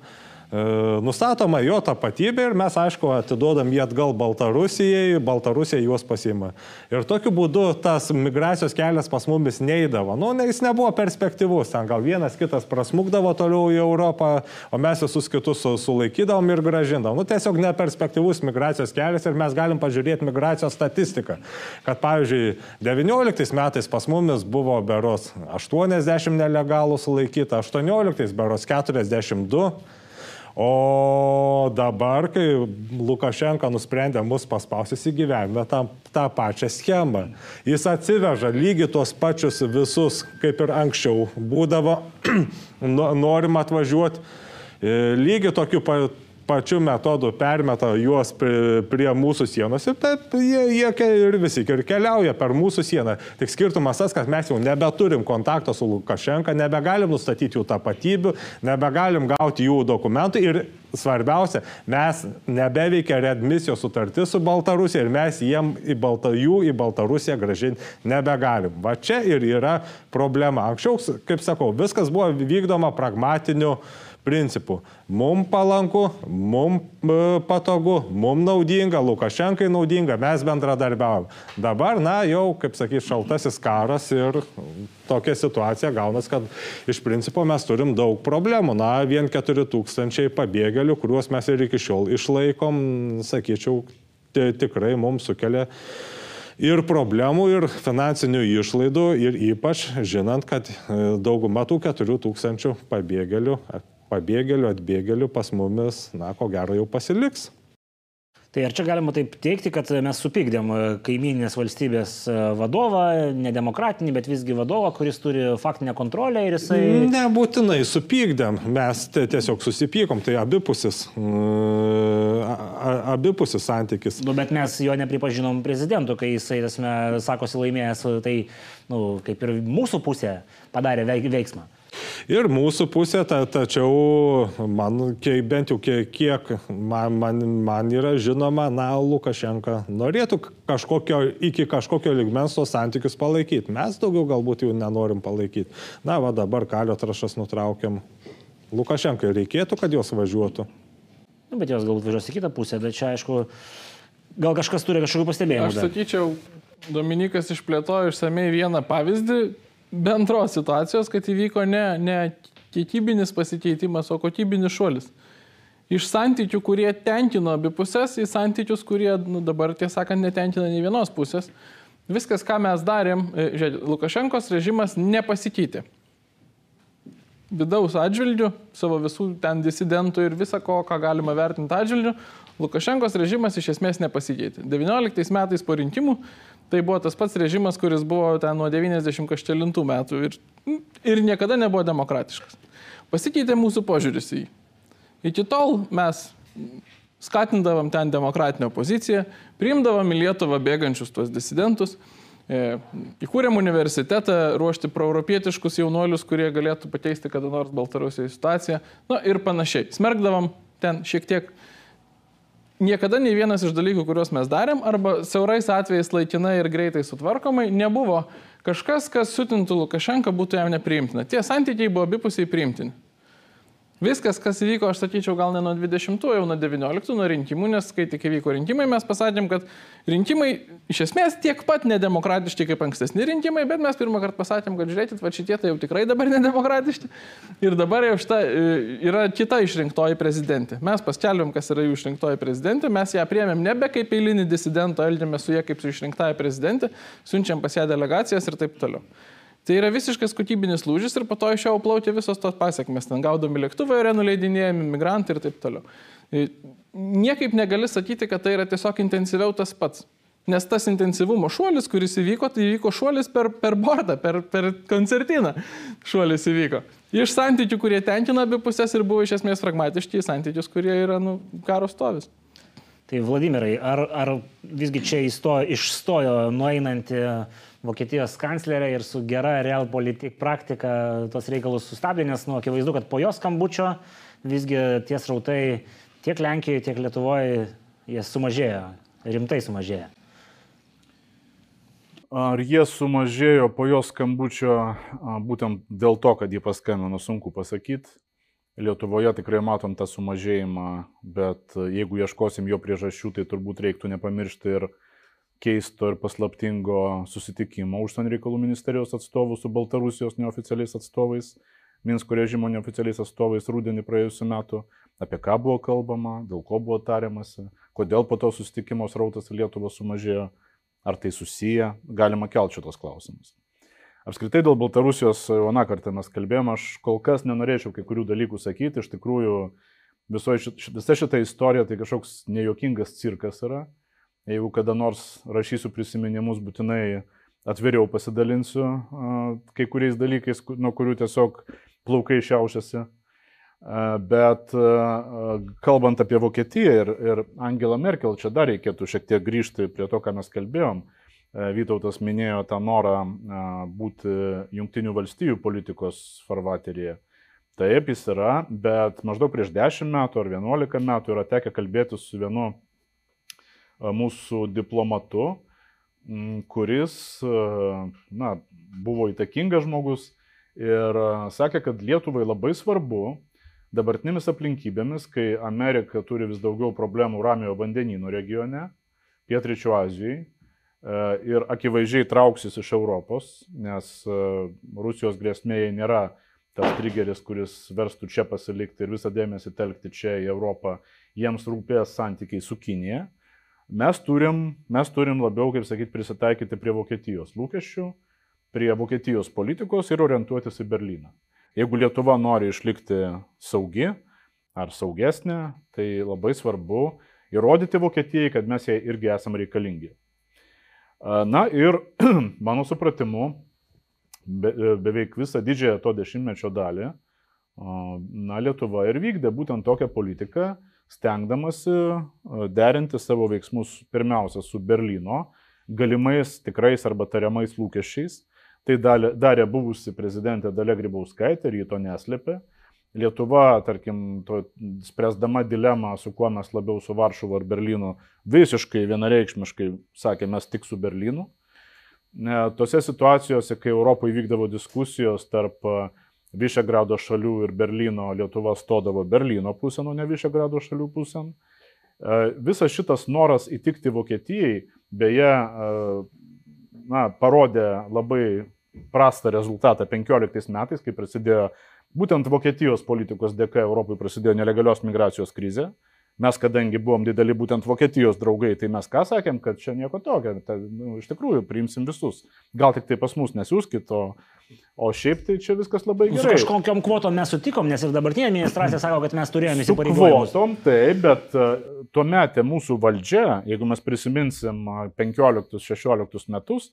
E, nustatoma jo tapatybė ir mes, aišku, atiduodam jį atgal Baltarusijai, Baltarusija juos pasima. Ir tokiu būdu tas migracijos kelias pas mumis neįdavo. Nu, ne, jis nebuvo perspektyvus, ten gal vienas kitas prasmukdavo toliau į Europą, o mes visus kitus sulaikydavom ir gražindavom. Nu, tiesiog neperspektyvus migracijos kelias ir mes galim pažiūrėti migracijos statistiką. Kad, pavyzdžiui, 19 metais pas mumis buvo beros 80 nelegalų sulaikyta, 18 beros 42. O dabar, kai Lukašenka nusprendė mus paspausis į gyvenimą tą, tą pačią schemą, jis atsiveža lygiai tuos pačius visus, kaip ir anksčiau būdavo, norim atvažiuoti, e, lygiai tokiu pat pačiu metodu permeta juos prie, mūsų sienos ir taip jie, jie ir visi ir keliauja per mūsų sieną. Tik skirtumas tas, kad mes jau nebeturim kontakto su Lukašenka, nebegalim nustatyti jų tapatybių, nebegalim gauti jų dokumentų ir svarbiausia, mes nebeveikia readmisijos sutartis su Baltarusija ir mes jiem į Balta, jų į Baltarusiją gražinti nebegalim. Va čia ir yra problema. Anksčiau, kaip sakau, viskas buvo vykdoma pragmatiniu uh, principų. Mums palanku, mums e, patogu, mums naudinga, Lukašenkai naudinga, mes bendradarbiavom. Dabar, na, jau, kaip sakyti, šaltasis karas ir tokia situacija gaunas, kad iš principo mes turim daug problemų. Na, vien 4000 pabėgėlių, kuriuos mes ir iki šiol išlaikom, sakyčiau, tikrai mums sukelia ir problemų, ir finansinių išlaidų, ir ypač žinant, kad e, dauguma tų 4000 pabėgėlių pabėgėlių, atbėgėlių pas mumis, na, ko gero jau pasiliks. Tai ar čia galima taip teikti, kad mes supykdėm kaiminės valstybės vadovą, nedemokratinį, bet visgi vadovą, kuris turi faktinę kontrolę ir jisai... Nebūtinai supykdėm, mes tiesiog susipykom, tai abipusis, abipusis santykis. Nu, bet mes jo nepripažinom prezidentu, kai jisai, tasme, sakosi laimėjęs, tai, nu, kaip ir mūsų pusė padarė veiksmą. Ir mūsų pusė, ta, tačiau man, kiek, bent jau kiek, kiek man, man, man yra žinoma, na, Lukašenka norėtų kažkokio, iki kažkokio ligmens tos santykius palaikyti. Mes daugiau galbūt jų nenorim palaikyti. Na, va dabar kalio trašas nutraukiam. Lukašenkai reikėtų, kad jos važiuotų. Nu, bet jos galbūt važiuos į kitą pusę, bet čia aišku, gal kažkas turi kažkokių pastebėjimų. Aš sakyčiau, Dominikas išplėtojo išsamei vieną pavyzdį, bendros situacijos, kad įvyko ne, ne kiekybinis pasikeitimas, o kokybinis šuolis. Iš santykių, kurie tenkino abi pusės, į santykius, kurie nu, dabar, tiesą sakant, netenkina nei vienos pusės. Viskas, ką mes darėm, e, žiūrėk, Lukašenkos režimas nepasikeitė. Vidaus atžvilgių, savo visų ten disidentų ir visą ko, ką galima vertinti atžvilgių, Lukašenkos režimas iš esmės nepasikeitė. 19 metais po rinkimų Tai buvo tas pats režimas, kuris buvo ten nuo 90 kažkelintų metų ir, ir niekada nebuvo demokratiškas. Pasikeitė mūsų požiūris į jį. Iki tol mes skatindavom ten demokratinę opoziciją, priimdavom į Lietuvą bėgančius tuos disidentus, e, įkūrėm universitetą ruošti proeuropietiškus jaunuolius, kurie galėtų pakeisti kada nors Baltarusijos situaciją, na ir panašiai. Smergdavom ten šiek tiek niekada nei vienas iš dalykų, kuriuos mes darėm, arba siaurais atvejais laikinai ir greitai sutvarkomai, nebuvo kažkas, kas sutintų Lukašenką, būtų jam nepriimtina. Tie santykiai buvo abipusiai priimtini. Viskas, kas įvyko, aš sakyčiau, gal ne nuo 20, jau nuo 19, nuo rinkimų, nes kai tik įvyko rinkimai, mes pasakėm, kad rinkimai iš esmės tiek pat nedemokratiški kaip ankstesni rinkimai, bet mes pirmą kartą pasakėm, kad žiūrėkit, va šitie tai jau tikrai dabar nedemokratiški. Ir dabar jau šita e, yra kita išrinktoji prezidentė. Mes paskelbėm, kas yra jų išrinktoji prezidentė, mes ją priemėm nebe kaip eilinį disidentą, elgėmės su ją kaip su išrinktaja prezidentė, siunčiam pas ją delegacijas ir taip toliau. Tai yra visiškas kokybinis lūžis ir po to iš jo plaukė visos tos pasiekmes. Ten gaudomi lėktuvai yra nuleidinėjami, migrantai ir taip toliau. Niekaip negali sakyti, kad tai yra tiesiog intensyviau tas pats. Nes tas intensyvumo šuolis, kuris įvyko, tai įvyko šuolis per, per bordą, per, per koncertiną. Šuolis įvyko. Iš santykių, kurie tenkina abi pusės ir buvo iš esmės pragmatiški, į santykius, kurie yra nu, karo stovis. Tai Vladimirai, ar, ar visgi čia įstojo, išstojo nueinanti Vokietijos kanclerė ir su gera real politik praktika tos reikalus sustabdė, nes nu, akivaizdu, kad po jos skambučio visgi tie srautai tiek Lenkijoje, tiek Lietuvoje jie sumažėjo, rimtai sumažėjo. Ar jie sumažėjo po jos skambučio būtent dėl to, kad jį paskambino, sunku pasakyti. Lietuvoje tikrai matom tą sumažėjimą, bet jeigu ieškosim jo priežasčių, tai turbūt reiktų nepamiršti ir keisto ir paslaptingo susitikimo užsienio reikalų ministerijos atstovų su Baltarusijos neoficialiais atstovais, Minsko režimo neoficialiais atstovais rūdienį praėjusiu metu, apie ką buvo kalbama, dėl ko buvo tariamasi, kodėl po to susitikimo srautas į Lietuvą sumažėjo, ar tai susiję, galima kelti šitos klausimus. Apskritai dėl Baltarusijos, vieną kartą mes kalbėjome, aš kol kas nenorėčiau kai kurių dalykų sakyti, iš tikrųjų šit, visa šita istorija tai kažkoks nejuokingas cirkas yra Jeigu kada nors rašysiu prisiminimus, būtinai atviriau pasidalinsiu kai kuriais dalykais, nuo kurių tiesiog plaukai šiaušiasi. Bet kalbant apie Vokietiją ir, ir Angela Merkel, čia dar reikėtų šiek tiek grįžti prie to, ką mes kalbėjom. Vytautas minėjo tą norą būti jungtinių valstybių politikos farvateryje. Taip jis yra, bet maždaug prieš 10 metų ar 11 metų yra tekę kalbėti su vienu mūsų diplomatu, kuris na, buvo įtakingas žmogus ir sakė, kad Lietuvai labai svarbu dabartinėmis aplinkybėmis, kai Amerika turi vis daugiau problemų Ramiojo vandenynų regione, Pietričio Azijoje ir akivaizdžiai trauksis iš Europos, nes Rusijos grėsmėje nėra tas trigeris, kuris verstų čia pasilikti ir visą dėmesį telkti čia į Europą, jiems rūpės santykiai su Kinėje mes turim, mes turim labiau, kaip sakyti, prisitaikyti prie Vokietijos lūkesčių, prie Vokietijos politikos ir orientuotis į Berliną. Jeigu Lietuva nori išlikti saugi ar saugesnė, tai labai svarbu įrodyti Vokietijai, kad mes jai irgi esame reikalingi. Na ir mano supratimu, be, beveik visą didžiąją to dešimtmečio dalį, na, Lietuva ir vykdė būtent tokią politiką, stengdamasi derinti savo veiksmus pirmiausia su Berlyno galimais tikrais arba tariamais lūkesčiais. Tai darė buvusi prezidentė Dalia Grybauskaitė ir jį to neslėpė. Lietuva, tarkim, to, spręsdama dilemą, su kuo mes labiau su Varšuva ar Berlynu, visiškai vienareikšmiškai sakė, mes tik su Berlynu. Tose situacijose, kai Europoje vykdavo diskusijos tarp uh, Višegrado šalių ir Berlyno Lietuva stodavo Berlyno pusėn, o ne Višegrado šalių pusėn. E, visas šitas noras įtikti Vokietijai, beje, e, na, parodė labai prastą rezultatą 15 metais, kai prasidėjo būtent Vokietijos politikos dėka Europai prasidėjo nelegalios migracijos krizė. Mes, kadangi buvom dideli būtent Vokietijos draugai, tai mes ką sakėm, kad čia nieko tokio, tai, nu, iš tikrųjų priimsim visus. Gal tik tai pas mus nesiūskit, o, o šiaip tai čia viskas labai gerai. Su kažkokiam kvotom mes sutikom, nes ir dabartinė administracija sako, kad mes turėjome įsipareigojimus. Kvotom, taip, bet uh, tuo metu mūsų valdžia, jeigu mes prisiminsim 15-16 metus,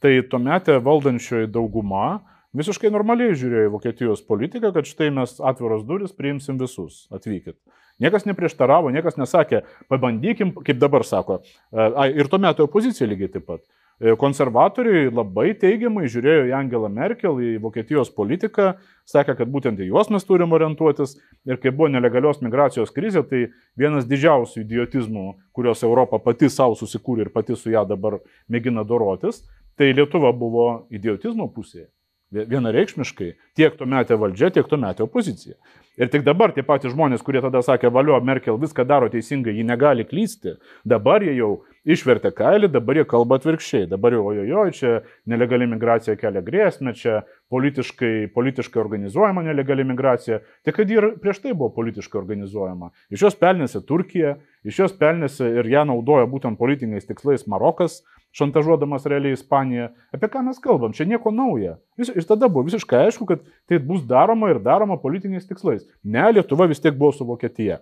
tai tuo metu valdančioji dauguma visiškai normaliai žiūrėjo į Vokietijos politiką, kad štai mes atviros duris priimsim visus, atvykit. Niekas neprieštaravo, niekas nesakė, pabandykim, kaip dabar sako. E, ir tuo metu opozicija lygiai taip pat. E, konservatoriai labai teigiamai žiūrėjo į Angelą Merkel, į Vokietijos politiką, sakė, kad būtent į juos mes turim orientuotis. Ir kai buvo nelegalios migracijos krizė, tai vienas didžiausių idiotizmų, kurios Europa pati savo susikūrė ir pati su ją dabar mėgina dorotis, tai Lietuva buvo idiotizmo pusėje. Vienareikšmiškai tiek tuo metė valdžia, tiek tuo metė opozicija. Ir tik dabar tie patys žmonės, kurie tada sakė, valio, Merkel viską daro teisingai, ji negali klysti, dabar jie jau išvertė kailį, dabar jie kalba atvirkščiai. Dabar jau, ojojo, čia nelegali migracija kelia grėsmę, čia politiškai, politiškai organizuojama nelegali migracija. Tik kad ir prieš tai buvo politiškai organizuojama. Iš jos pelnėsi Turkija, iš jos pelnėsi ir ją naudoja būtent politiniais tikslais Marokas, šantažuodamas realiai Ispaniją. Apie ką mes kalbam? Čia nieko nauja. Vis, ir tada buvo visiškai aišku, kad tai bus daroma ir daroma politiniais tikslais. Ne, Lietuva vis tiek buvo su Vokietija.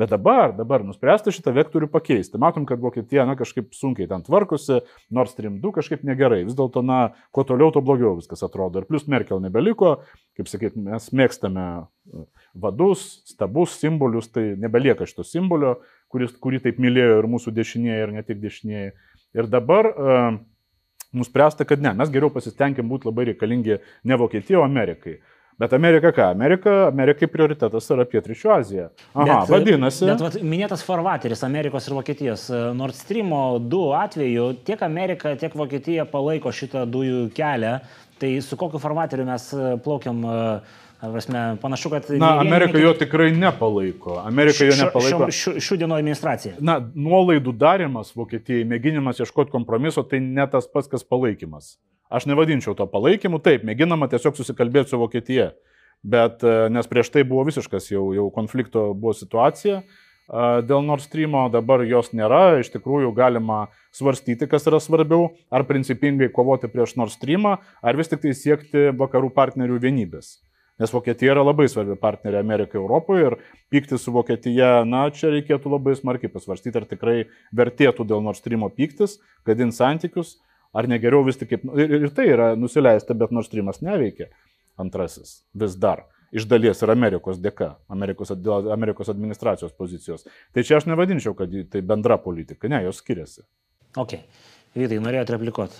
Bet dabar, dabar nuspręsta šitą vektorių pakeisti. Matom, kad Vokietija, na, kažkaip sunkiai ten tvarkosi, Nord Stream 2 kažkaip negerai. Vis dėlto, na, kuo toliau, tuo blogiau viskas atrodo. Ir plus Merkel nebeliko, kaip sakyt, mes mėgstame e, vadus, stabus, simbolius, tai nebelieka šito simbolio, kuris, kurį taip mylėjo ir mūsų dešinieji, ir ne tik dešinieji. Ir dabar uh, nuspręsta, kad ne, mes geriau pasistengim būti labai reikalingi ne Vokietijai, o Amerikai. Bet Amerika ką? Amerika, Amerikai prioritetas yra Pietričių Azija. Aha, bet, vadinasi. Bet vat, minėtas farvateris Amerikos ir Vokietijos Nord Stream 2 atveju tiek Amerika, tiek Vokietija palaiko šitą dujų kelią. Tai su kokiu farvateriu mes plaukiam uh, Prasme, panašu, kad... Na, Amerika jo tikrai nepalaiko. Amerika jo nepalaiko. Šių dienų administracija. Na, nuolaidų darimas Vokietijai, mėginimas ieškoti kompromiso, tai ne tas pats, kas palaikymas. Aš nevadinčiau to palaikymu, taip, mėginama tiesiog susikalbėti su Vokietija. Bet, e, nes prieš tai buvo visiškas jau, jau konflikto buvo situacija e, dėl Nord Stream, dabar jos nėra, iš tikrųjų galima svarstyti, kas yra svarbiau, ar principingai kovoti prieš Nord Stream, ar vis tik tai siekti vakarų partnerių vienybės. Nes Vokietija yra labai svarbi partnerė Amerikai Europoje ir pykti su Vokietija, na, čia reikėtų labai smarkiai pasvarstyti, ar tikrai vertėtų dėl Nord Stream pyktis, gadinti santykius, ar negeriau vis tik kaip... Ir, ir tai yra nusileista, bet Nord Streamas neveikia. Antrasis, vis dar. Iš dalies ir Amerikos dėka, Amerikos, Amerikos administracijos pozicijos. Tai čia aš nevadinčiau, kad tai bendra politika, ne, jos skiriasi. Ok. Vytai, norėjote replikuoti?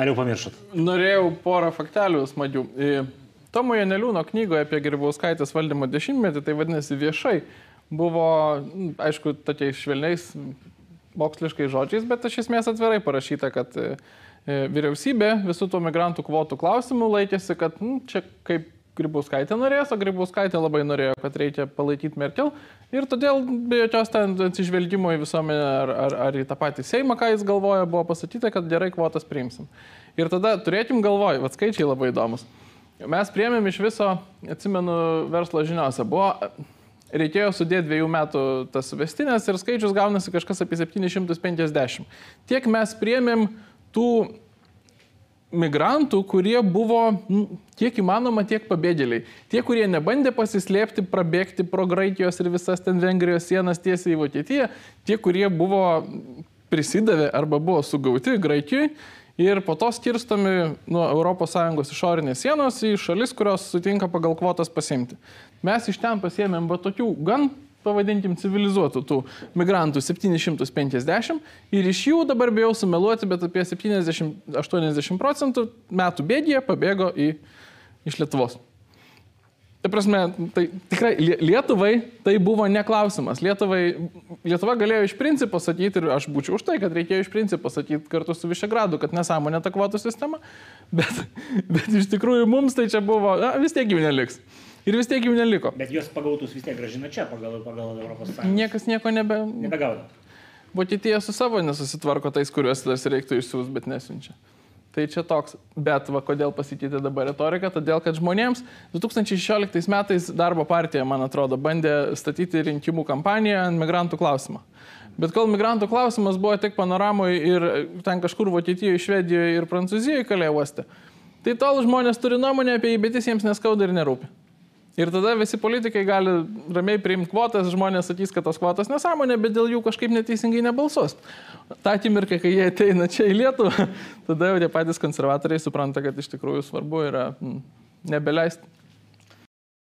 Ar jau pamiršot? Norėjau porą faktelių smagių. Tomo Janeliūno knygoje apie Grybauskaitės valdymo dešimtmetį, tai vadinasi viešai, buvo, aišku, tokiais švelniais moksliškai žodžiais, bet iš esmės atvirai parašyta, kad e, e, vyriausybė visų tų migrantų kvotų klausimų laikėsi, kad nu, čia kaip Grybauskaitė norėjo, o Grybauskaitė labai norėjo, kad reikia palaikyti Merkel ir todėl be jokios ten atsižvelgimo į visuomenę ar, ar, ar į tą patį Seimą, ką jis galvoja, buvo pasakyta, kad gerai kvotas priimsim. Ir tada turėkim galvoj, vad skaičiai labai įdomus. Mes priemėm iš viso, atsimenu, verslo žiniuose, buvo, reikėjo sudėti dviejų metų tas vestinės ir skaičius gaunasi kažkas apie 750. Tiek mes priemėm tų migrantų, kurie buvo tiek įmanoma, tiek pabėgėliai. Tie, kurie nebandė pasislėpti, prabėgti pro Graikijos ir visas ten Vengrijos sienas tiesiai į Vokietiją, tie, kurie buvo prisidavę arba buvo sugauti Graikijoje ir po to skirstomi nuo ES išorinės sienos į šalis, kurios sutinka pagal kvotas pasimti. Mes iš ten pasiemėm va tokių gan, pavadinkim, civilizuotų tų migrantų 750 ir iš jų dabar bijau sumeluoti, bet apie 70-80 procentų metų bėgėje pabėgo į, iš Lietuvos. Tai prasme, tai tikrai Lietuvai tai buvo neklausimas. Lietuvai, Lietuva galėjo iš principo sakyti, ir aš būčiau už tai, kad reikėjo iš principo sakyti kartu su Višegradu, kad nesąmonė ta kvotų sistema, bet, bet iš tikrųjų mums tai čia buvo, na, vis tiek jų neliks. Ir vis tiek jų neliko. Bet juos pagautus vis tiek gražina čia pagal, pagal Europos Sąjungą. Niekas nieko nebe... nebegaudo. Vokietija su savo nesusitvarko tais, kuriuos tas reiktų išsiųsti, bet nesiunčia. Tai čia toks. Bet va, kodėl pasikeitė dabar retorika? Todėl, kad žmonėms 2016 metais darbo partija, man atrodo, bandė statyti rinkimų kampaniją ant migrantų klausimą. Bet kol migrantų klausimas buvo tik panoramoje ir ten kažkur Vokietijoje, Švedijoje ir Prancūzijoje kalėjo uoste, tai tol žmonės turi nuomonę apie jį, bet jis jiems neskauda ir nerūpi. Ir tada visi politikai gali ramiai priimti kvotas, žmonės sakys, kad tos kvotas nesąmonė, bet dėl jų kažkaip neteisingai nebalsuos. Ta akimirka, kai jie ateina čia į Lietuvą, tada jau tie patys konservatoriai supranta, kad iš tikrųjų svarbu yra mm, nebeleisti.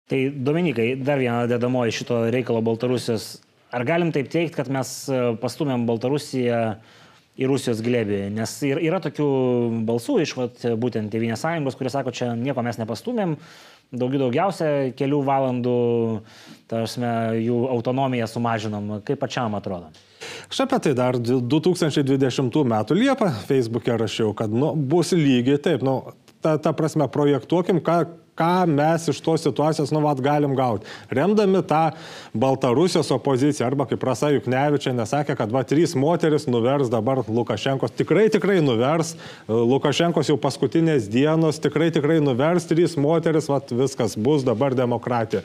Tai Dominikai, dar viena dedamoji šito reikalo Baltarusijos. Ar galim taip teikti, kad mes e, pastumėm Baltarusiją į Rusijos glėbį? Nes yra tokių balsų iš vat, būtent Tevinės sąjungos, kurie sako, čia nieko mes nepastumėm, daugiau daugiausia kelių valandų, tarsi, jų autonomiją sumažinom. Kaip pačiam atrodo? Aš apie tai dar 2020 m. Liepą Facebook'e rašiau, kad nu, bus lygiai taip, nu, ta, ta prasme, projektuokim, ką, ką mes iš tos situacijos, nu, vat, galim gauti. Remdami tą Baltarusijos opoziciją, arba kaip Rasa Juknevičia nesakė, kad va, trys moteris nuvers dabar Lukašenkos, tikrai, tikrai nuvers, Lukašenkos jau paskutinės dienos, tikrai, tikrai nuvers trys moteris, va, viskas bus dabar demokratija.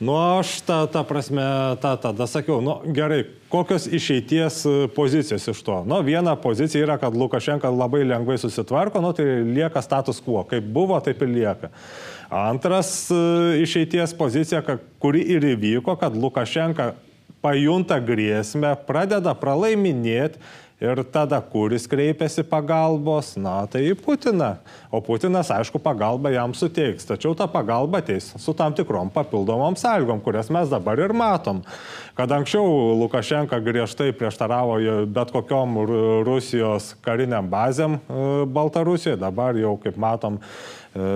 Nu, aš tą, tą prasme, tą tada sakiau, nu, gerai, kokios išeities pozicijos iš to? Nu, viena pozicija yra, kad Lukašenka labai lengvai susitvarko, nu, tai lieka status quo. Kaip buvo, taip ir lieka. Antras e, išeities pozicija, kuri ir įvyko, kad Lukašenka pajunta grėsmę, pradeda pralaiminėti Ir tada, kuris kreipiasi pagalbos, na tai į Putiną. O Putinas, aišku, pagalbą jam suteiks. Tačiau ta pagalba ateis su tam tikrom papildomom sąlygom, kurias mes dabar ir matom. Kad anksčiau Lukašenka griežtai prieštaravo bet kokiom Rusijos kariniam bazėm e, Baltarusijoje, dabar jau, kaip matom, e,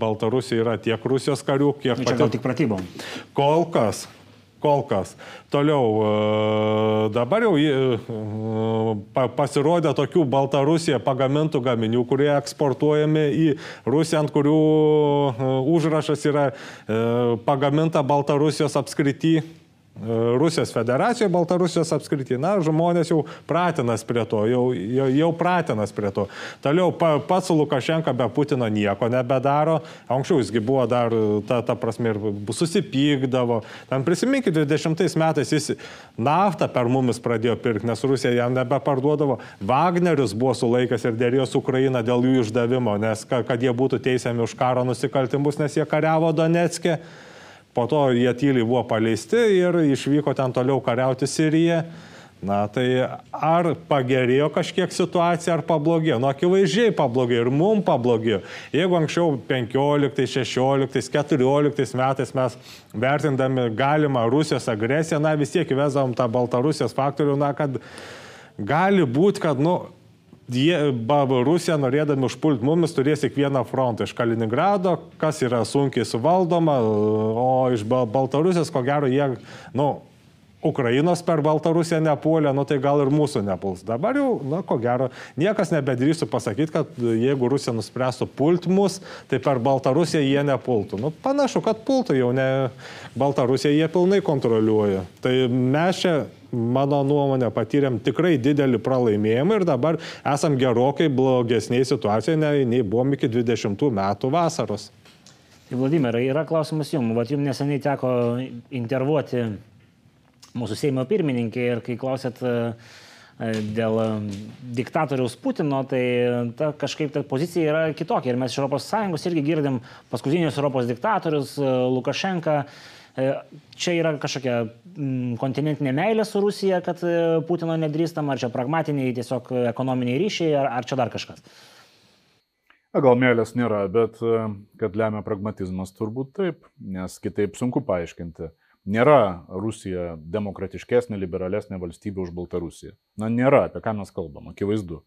Baltarusija yra tiek Rusijos karių, kiek... Nu, čia pati... gal tik pratybom. Kol kas, kol kas. Toliau, e, dabar jau e, pasirodė tokių Baltarusijoje pagamintų gaminių, kurie eksportuojami į Rusiją, ant kurių e, užrašas yra pagaminta Baltarusijos apskrity Rusijos federacijoje, Baltarusijos apskritai. Na, žmonės jau pratinas prie to, jau, jau, jau pratinas prie to. Toliau pa, pats Lukašenka be Putino nieko nebedaro. Anksčiau jisgi buvo dar, ta, ta prasme, ir susipykdavo. Ten prisiminkite, 20 metais jis naftą per mumis pradėjo pirkti, nes Rusija jam nebeparduodavo. Wagnerius buvo sulaikęs ir dėrėjo su Ukraina dėl jų išdavimo, nes kad jie būtų teisiami už karo nusikaltimus, nes jie kariavo Donetskė. Po to jie tyliai buvo paleisti ir išvyko ten toliau kariauti Siriją. Na tai ar pagerėjo kažkiek situacija, ar pablogėjo? Nu, akivaizdžiai pablogėjo ir mum pablogėjo. Jeigu anksčiau 15, 16, 14 metais mes vertindami galimą Rusijos agresiją, na vis tiek įvesom tą Baltarusijos faktorių, na kad gali būti, kad, nu, jie, Rusija norėdami užpulti mumis turės tik vieną frontą. Iš Kaliningrado, kas yra sunkiai suvaldoma, o iš Baltarusijos, ko gero, jie, nu, Ukrainos per Baltarusiją nepuolė, nu tai gal ir mūsų nepuls. Dabar jau, na ko gero, niekas nebedrįstų pasakyti, kad jeigu Rusija nuspręstų pult mus, tai per Baltarusiją jie nepultų. Nu panašu, kad pultų jau ne Baltarusiją jie pilnai kontroliuoja. Tai mes čia mano nuomonė, patyrėm tikrai didelį pralaimėjimą ir dabar esam gerokai blogesnėje situacijoje, nei, nei buvom iki 20 metų vasaros. Tai Vladimirai, yra klausimas jums. Vat jums neseniai teko intervuoti mūsų Seimo pirmininkė ir kai klausėt e, dėl e, diktatoriaus Putino, tai ta, kažkaip ta pozicija yra kitokia. Ir mes iš ES irgi girdim paskutinius Europos diktatorius, e, Lukašenką. Čia yra kažkokia kontinentinė meilė su Rusija, kad Putino nedrįstam, ar čia pragmatiniai tiesiog ekonominiai ryšiai, ar, ar čia dar kažkas? Gal meilės nėra, bet kad lemia pragmatizmas turbūt taip, nes kitaip sunku paaiškinti. Nėra Rusija demokratiškesnė, liberalesnė valstybė už Baltarusiją. Na, nėra, apie ką mes kalbam, akivaizdu.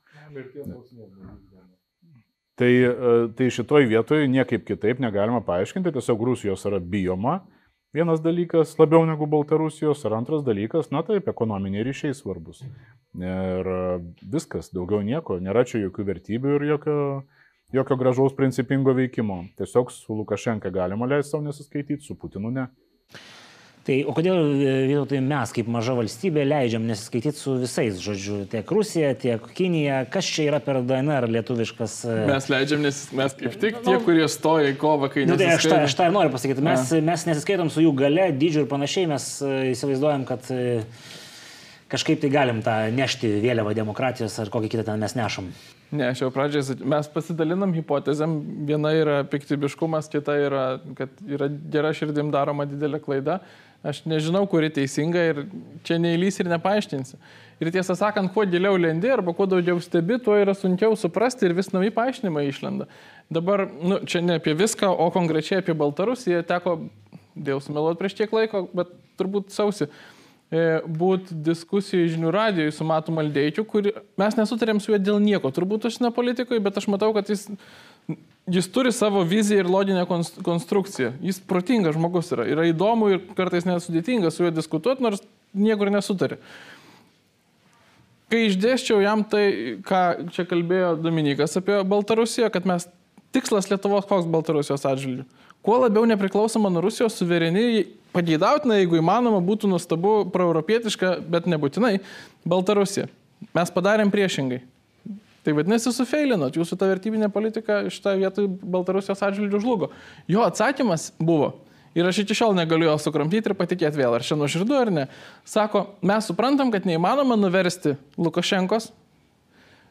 Tai, e, tai šitoj vietoje niekaip kitaip negalima paaiškinti, tiesiog Rusijos yra bijoma. Vienas dalykas labiau negu Baltarusijos, ar antras dalykas, na taip, ekonominiai ryšiai svarbus. Ir e, viskas, daugiau nieko, nėra čia jokių vertybių ir jokio, jokio gražaus principingo veikimo. Tiesiog su Lukašenka galima leisti savo nesiskaityti, su Putinu ne. Tai o kodėl vis dėlto mes kaip maža valstybė leidžiam nesiskaityti su visais, žodžiu, tiek Rusija, tiek Kinija, kas čia yra per DNR lietuviškas? E, mes leidžiam, nes mes kaip tik tie, kurie stoja į kovą, kai nu, tai aš, tą, aš tą ir noriu pasakyti, mes, mes nesiskaitom su jų gale, dydžiu ir panašiai, mes e, įsivaizduojam, kad e, kažkaip tai galim tą nešti vėliavą demokratijos ar kokį kitą ten mes nešam. Ne, aš jau pradžiai, mes pasidalinam hipotezėm, viena yra piktybiškumas, kita yra, kad yra gera širdim daroma didelė klaida. Aš nežinau, kuri teisinga ir čia neįlys ir nepaaiškinsi. Ir tiesą sakant, kuo giliau lendi arba kuo daugiau stebi, tuo yra sunkiau suprasti ir vis nauji paaiškinimai išlenda. Dabar, nu, čia ne apie viską, o konkrečiai apie Baltarusiją teko, dėl sumeluoti prieš tiek laiko, bet turbūt sausi, e, būti diskusijų žinių radijoje su Matu Maldeikiu, kur mes nesutarėm su juo dėl nieko. Turbūt užsienio politikoje, bet aš matau, kad jis jis turi savo viziją ir loginę konstrukciją. Jis protingas žmogus yra. Yra įdomu ir kartais nesudėtinga su juo diskutuoti, nors niekur nesutarė. Kai išdėščiau jam tai, ką čia kalbėjo Dominikas apie Baltarusiją, kad mes tikslas Lietuvos koks Baltarusijos atžvilgių. Kuo labiau nepriklausoma nuo Rusijos suvereniai, pageidautina, jeigu įmanoma, būtų nuostabu, proeuropietiška, bet nebūtinai Baltarusija. Mes padarėm priešingai. Tai vadinasi, sufeilinot, jūsų ta vertybinė politika šitą vietą Baltarusijos atžvilgių žlugo. Jo atsakymas buvo, ir aš iki šiol negaliu jo sukramtyti ir patikėti vėl, ar čia nuoširdu ar ne. Sako, mes suprantam, kad neįmanoma nuversti Lukašenkos,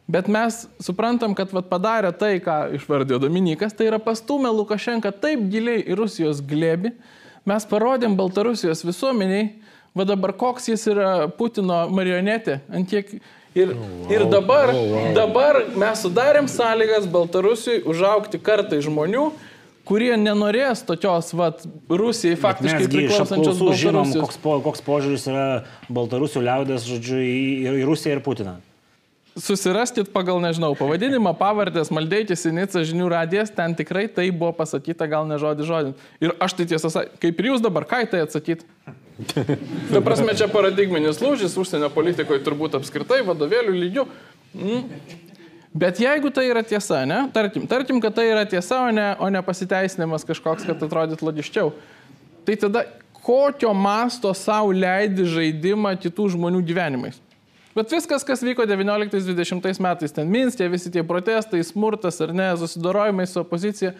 bet mes suprantam, kad vat, padarė tai, ką išvardėjo Dominikas, tai yra pastumę Lukašenką taip giliai į Rusijos glėbi, mes parodėm Baltarusijos visuomeniai, Va dabar koks jis yra Putino marionetė, ant tiek. Ir, ir dabar, dabar mes sudarėm sąlygas Baltarusijai užaukti kartai žmonių, kurie nenorės tokios, va, Rusijai faktiškai priklausančios apklausų žinom, Baltarusijos. koks, po, koks požiūris yra Baltarusių liaudės, žodžiu, į, į, Rusiją ir Putiną. Susiraskit pagal, nežinau, pavadinimą, pavardės, Maldeikis, Inica, žinių radijas, ten tikrai tai buvo pasakyta, gal ne žodį žodį. Ir aš tai tiesą sakant, kaip ir jūs dabar, ką į tai atsakyti? Ta prasme, čia paradigminis lūžis užsienio politikoje turbūt apskritai vadovėlių lygių. Mm. Bet jeigu tai yra tiesa, ne? Tarkim, tarkim, kad tai yra tiesa, o ne, o ne pasiteisinimas kažkoks, kad atrodyt logiškiau. Tai tada kokio masto savo leidi žaidimą kitų žmonių gyvenimais? Bet viskas, kas vyko 19-20 metais, ten Minskė, visi tie protestai, smurtas ar ne, susidorojimai su opozicija,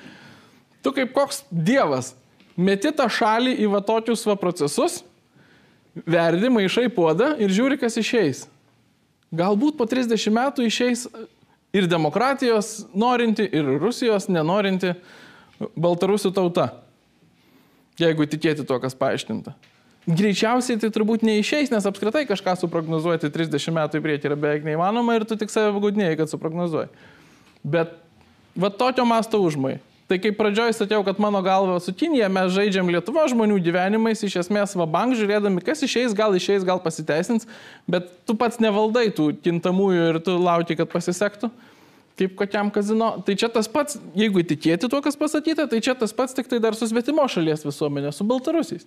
tu kaip koks dievas, meti tą šalį į va tokius va procesus, verdi, maišai puodą ir žiūri, kas išeis. Galbūt po 30 metų išeis ir demokratijos norinti, ir Rusijos nenorinti Baltarusių tauta. Jeigu tikėti to, kas paaiškinta. Greičiausiai tai turbūt neišeis, nes apskritai kažką suprognozuoti 30 metų į priekį yra beveik neįmanoma ir tu tik save gudnėjai, kad suprognozuoji. Bet va tokio masto užmai. Tai kaip pradžioj sakiau, kad mano galva su Kinija mes žaidžiam Lietuvo žmonių gyvenimais, iš esmės va bank žiūrėdami, kas išeis, gal išeis, gal pasiteisins, bet tu pats nevaldai tų kintamųjų ir tu lauki, kad pasisektų. Kaip kokiam kazino. Tai čia tas pats, jeigu įtikėti tuo, kas pasakyta, tai čia tas pats tik tai dar su svetimo šalies visuomenė, su baltarusiais.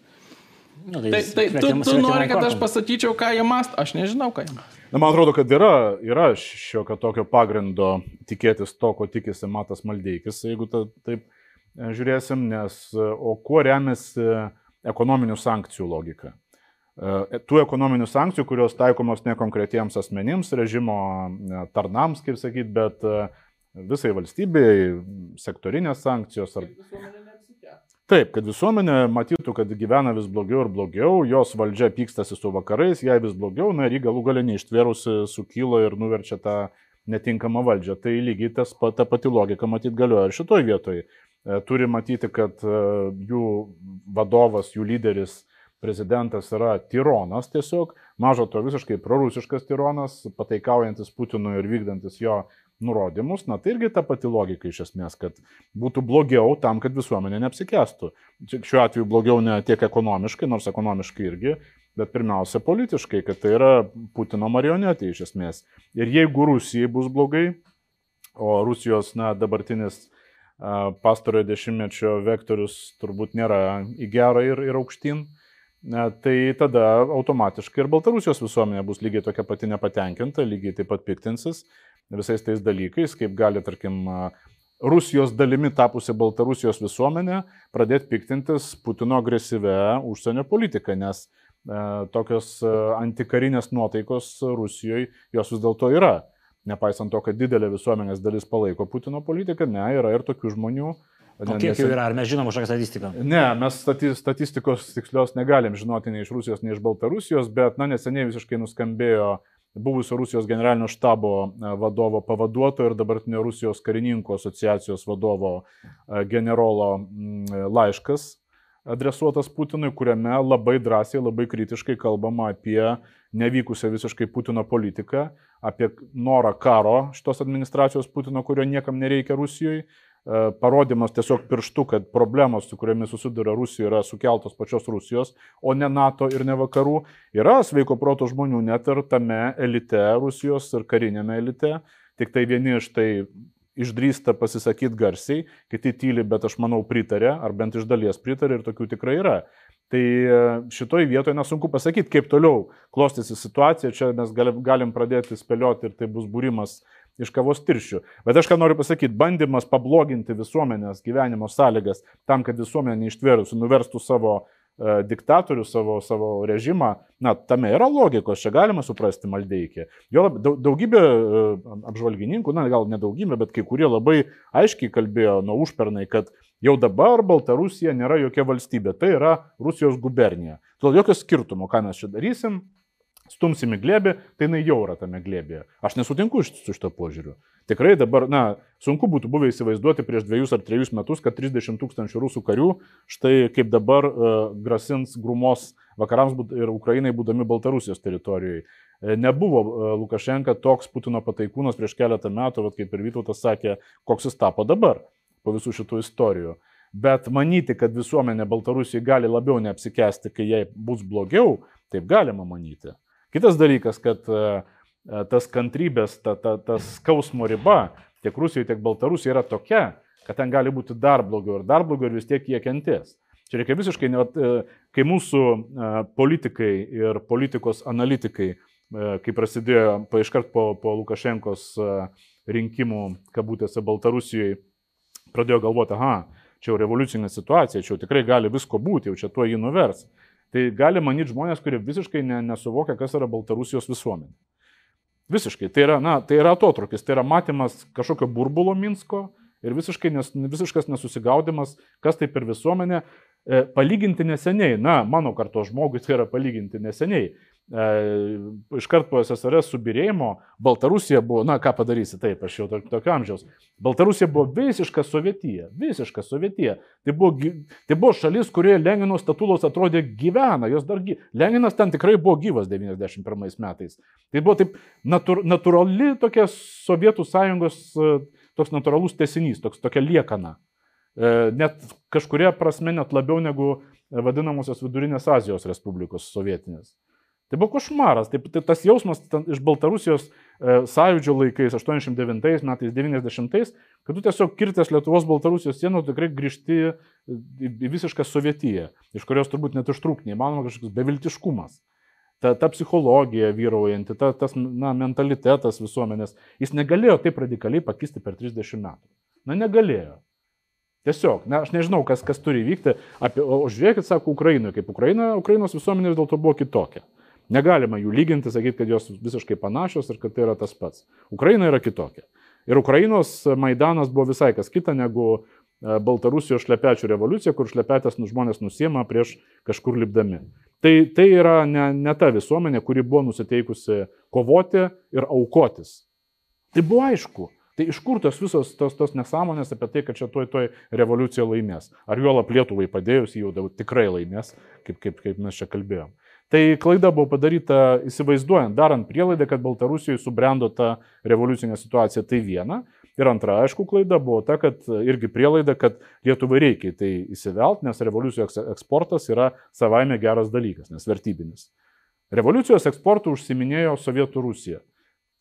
Nu, Tai, tai tu, tu nori, kad aš pasakyčiau, ką jie mąsto, aš nežinau, ką jie mąsto. Na, man atrodo, kad yra, yra šiokio tokio pagrindo tikėtis to, ko tikisi Matas Maldeikis, jeigu ta, taip e, žiūrėsim, nes e, o kuo remiasi ekonominių sankcijų logika? E, Tų ekonominių sankcijų, kurios taikomos ne konkretiems asmenims, režimo tarnams, kaip sakyt, bet visai valstybei, sektorinės sankcijos ar Taip, kad visuomenė matytų, kad gyvena vis blogiau ir blogiau, jos valdžia pykstasi su vakarais, jai vis blogiau, na ir jį galų galę neištvėrusi sukyla ir nuverčia tą netinkamą valdžią. Tai lygiai tas, ta pati logika matyt galioja ir šitoj vietoj. E, Turi matyti, kad e, jų vadovas, jų lyderis, prezidentas yra tironas tiesiog, mažo to visiškai prorusiškas tironas, pataikaujantis Putinui ir vykdantis jo nurodymus, na tai irgi ta pati logika iš esmės, kad būtų blogiau tam, kad visuomenė neapsikestų. Šiuo atveju blogiau ne tiek ekonomiškai, nors ekonomiškai irgi, bet pirmiausia politiškai, kad tai yra Putino marionetė iš esmės. Ir jeigu Rusijai bus blogai, o Rusijos na, dabartinis pastarojo dešimtmečio vektorius turbūt nėra į gerą ir, ir aukštyn, tai tada automatiškai ir Baltarusijos visuomenė bus lygiai tokia pati nepatenkinta, lygiai taip pat piktinsis visais tais dalykais, kaip gali, tarkim, Rusijos dalimi tapusi Baltarusijos visuomenė pradėti piktintis Putino agresyvę užsienio politiką, nes e, tokios e, antikarinės nuotaikos Rusijoje jos vis dėlto yra. Nepaisant to, kad didelė visuomenės dalis palaiko Putino politiką, ne, yra ir tokių žmonių. O kiek jų yra, ar mes žinom už kokią statistiką? Ne, mes stati statistikos tikslios negalim žinoti nei iš Rusijos, nei iš Baltarusijos, bet, na, neseniai visiškai nuskambėjo buvusio Rusijos generalinio štabo e, vadovo pavaduotojo ir dabartinio Rusijos karininkų asociacijos vadovo e, generolo mm, laiškas adresuotas Putinui, kuriame labai drąsiai, labai kritiškai kalbama apie nevykusią visiškai Putino politiką, apie norą karo šitos administracijos Putino, kurio niekam nereikia Rusijoje, e, parodymas tiesiog pirštu, kad problemos, su kuriamis susiduria Rusija, yra sukeltos pačios Rusijos, o ne NATO ir ne vakarų. Yra sveiko proto žmonių net ir tame elite Rusijos ir karinėme elite. Tik tai vieni iš tai išdrįsta pasisakyti garsiai, kiti tyli, bet aš manau pritarė, ar bent iš dalies pritarė ir tokių tikrai yra. Tai e, šitoj vietoje nesunku pasakyti, kaip toliau klostysi situacija, čia mes galim pradėti spėlioti ir tai bus būrimas iš kavos tirščių. Bet aš ką noriu pasakyti, bandymas pabloginti visuomenės gyvenimo sąlygas tam, kad visuomenė neištvėrusi nuverstų savo e, diktatorių, savo, savo režimą, na, tame yra logikos, čia galima suprasti maldeikį. Jo daugybė e, apžvalgininkų, na, gal ne daugybė, bet kai kurie labai aiškiai kalbėjo nuo užpernai, kad jau dabar Baltarusija nėra jokia valstybė, tai yra Rusijos gubernija. Todėl jokio skirtumo, ką mes čia darysim, stumsim į glėbį, tai jinai jau yra tame glėbėje. Aš nesutinku su šito požiūriu. Tikrai dabar, na, sunku būtų buvę įsivaizduoti prieš dviejus ar trejus metus, kad 30 tūkstančių rusų karių, štai kaip dabar uh, grasins grumos vakarams ir Ukrainai būdami Baltarusijos teritorijoje. Nebuvo uh, Lukašenka toks Putino pataikūnas prieš keletą metų, vat, kaip ir Vytautas sakė, koks jis tapo dabar po visų šitų istorijų. Bet manyti, kad visuomenė Baltarusijai gali labiau neapsikesti, kai jai bus blogiau, taip galima manyti. Kitas dalykas, kad uh, tas kantrybės, ta, ta, tas skausmo riba tiek Rusijoje, tiek Baltarusijoje yra tokia, kad ten gali būti dar blogiau ir dar blogiau ir vis tiek jie kentės. Čia reikia visiškai, e, kai mūsų e, politikai ir politikos analitikai, e, kai prasidėjo pa iškart po, po Lukašenkos rinkimų, kabutėse Baltarusijoje, pradėjo galvoti, aha, čia jau revoliucinė situacija, čia jau tikrai gali visko būti, jau čia tuo jį nuvers. Tai gali manyti žmonės, kurie visiškai ne, nesuvokia, kas yra Baltarusijos visuomenė. Visiškai. Tai yra, na, tai yra atotrukis, tai yra matymas kažkokio burbulo Minsko ir visiškai nes, visiškas nesusigaudimas, kas tai per visuomenė. E, palyginti neseniai, na, mano karto žmogui tai yra palyginti neseniai. E, iškart po SSRS subirėjimo Baltarusija buvo, na ką padarysi, taip, aš jau tokio amžiaus. Baltarusija buvo visiška sovietija, visiška sovietija. Tai buvo, tai buvo šalis, kurioje Lenino statulos atrodė gyvena, jos dar gyvena. Leninas ten tikrai buvo gyvas 91 metais. Tai buvo taip natur, natūrali tokia Sovietų sąjungos e, toks natūralus tesinys, toks, tokia liekana. E, net kažkuria prasme net labiau negu vadinamosios Vidurinės Azijos Respublikos sovietinės. Tai buvo košmaras. Taip, tai tas jausmas iš Baltarusijos e, sąjūdžio laikais, 89 metais, 90, kad tu tiesiog kirtęs Lietuvos Baltarusijos sieną tikrai grįžti į, į visišką sovietiją, iš kurios turbūt net ištrūkti neįmanoma kažkoks beviltiškumas. Ta, ta psichologija vyraujanti, ta, tas na, mentalitetas visuomenės, jis negalėjo taip radikaliai pakisti per 30 metų. Na, negalėjo. Tiesiog, na, aš nežinau, kas, kas turi vykti. Apie, o žiūrėkit, sako, Ukrainoje, kaip Ukraina, Ukrainos visuomenė vis dėlto buvo kitokia. Negalima jų lyginti, sakyti, kad jos visiškai panašios ir kad tai yra tas pats. Ukraina yra kitokia. Ir Ukrainos Maidanas buvo visai kas kita negu e, Baltarusijos šlepečių revoliucija, kur šlepetės nu žmonės nusiema prieš kažkur lipdami. Tai, tai yra ne, ne ta visuomenė, kuri buvo nusiteikusi kovoti ir aukotis. Tai buvo aišku. Tai iš kur tos visos tos, tos nesąmonės apie tai, kad čia toj toj revoliucija laimės? Ar juolap Lietuvai padėjus, jau tikrai laimės, kaip, kaip, kaip mes čia kalbėjom. Tai klaida buvo padaryta įsivaizduojant, darant prielaidą, kad Baltarusijoje subrendo ta revoliucinė situacija. Tai viena. Ir antra, aišku, klaida buvo ta, kad irgi prielaida, kad Lietuvai reikia tai įsivelt, nes revoliucijos eksportas yra savaime geras dalykas, nes vertybinis. Revoliucijos eksportų užsiminėjo Sovietų Rusija,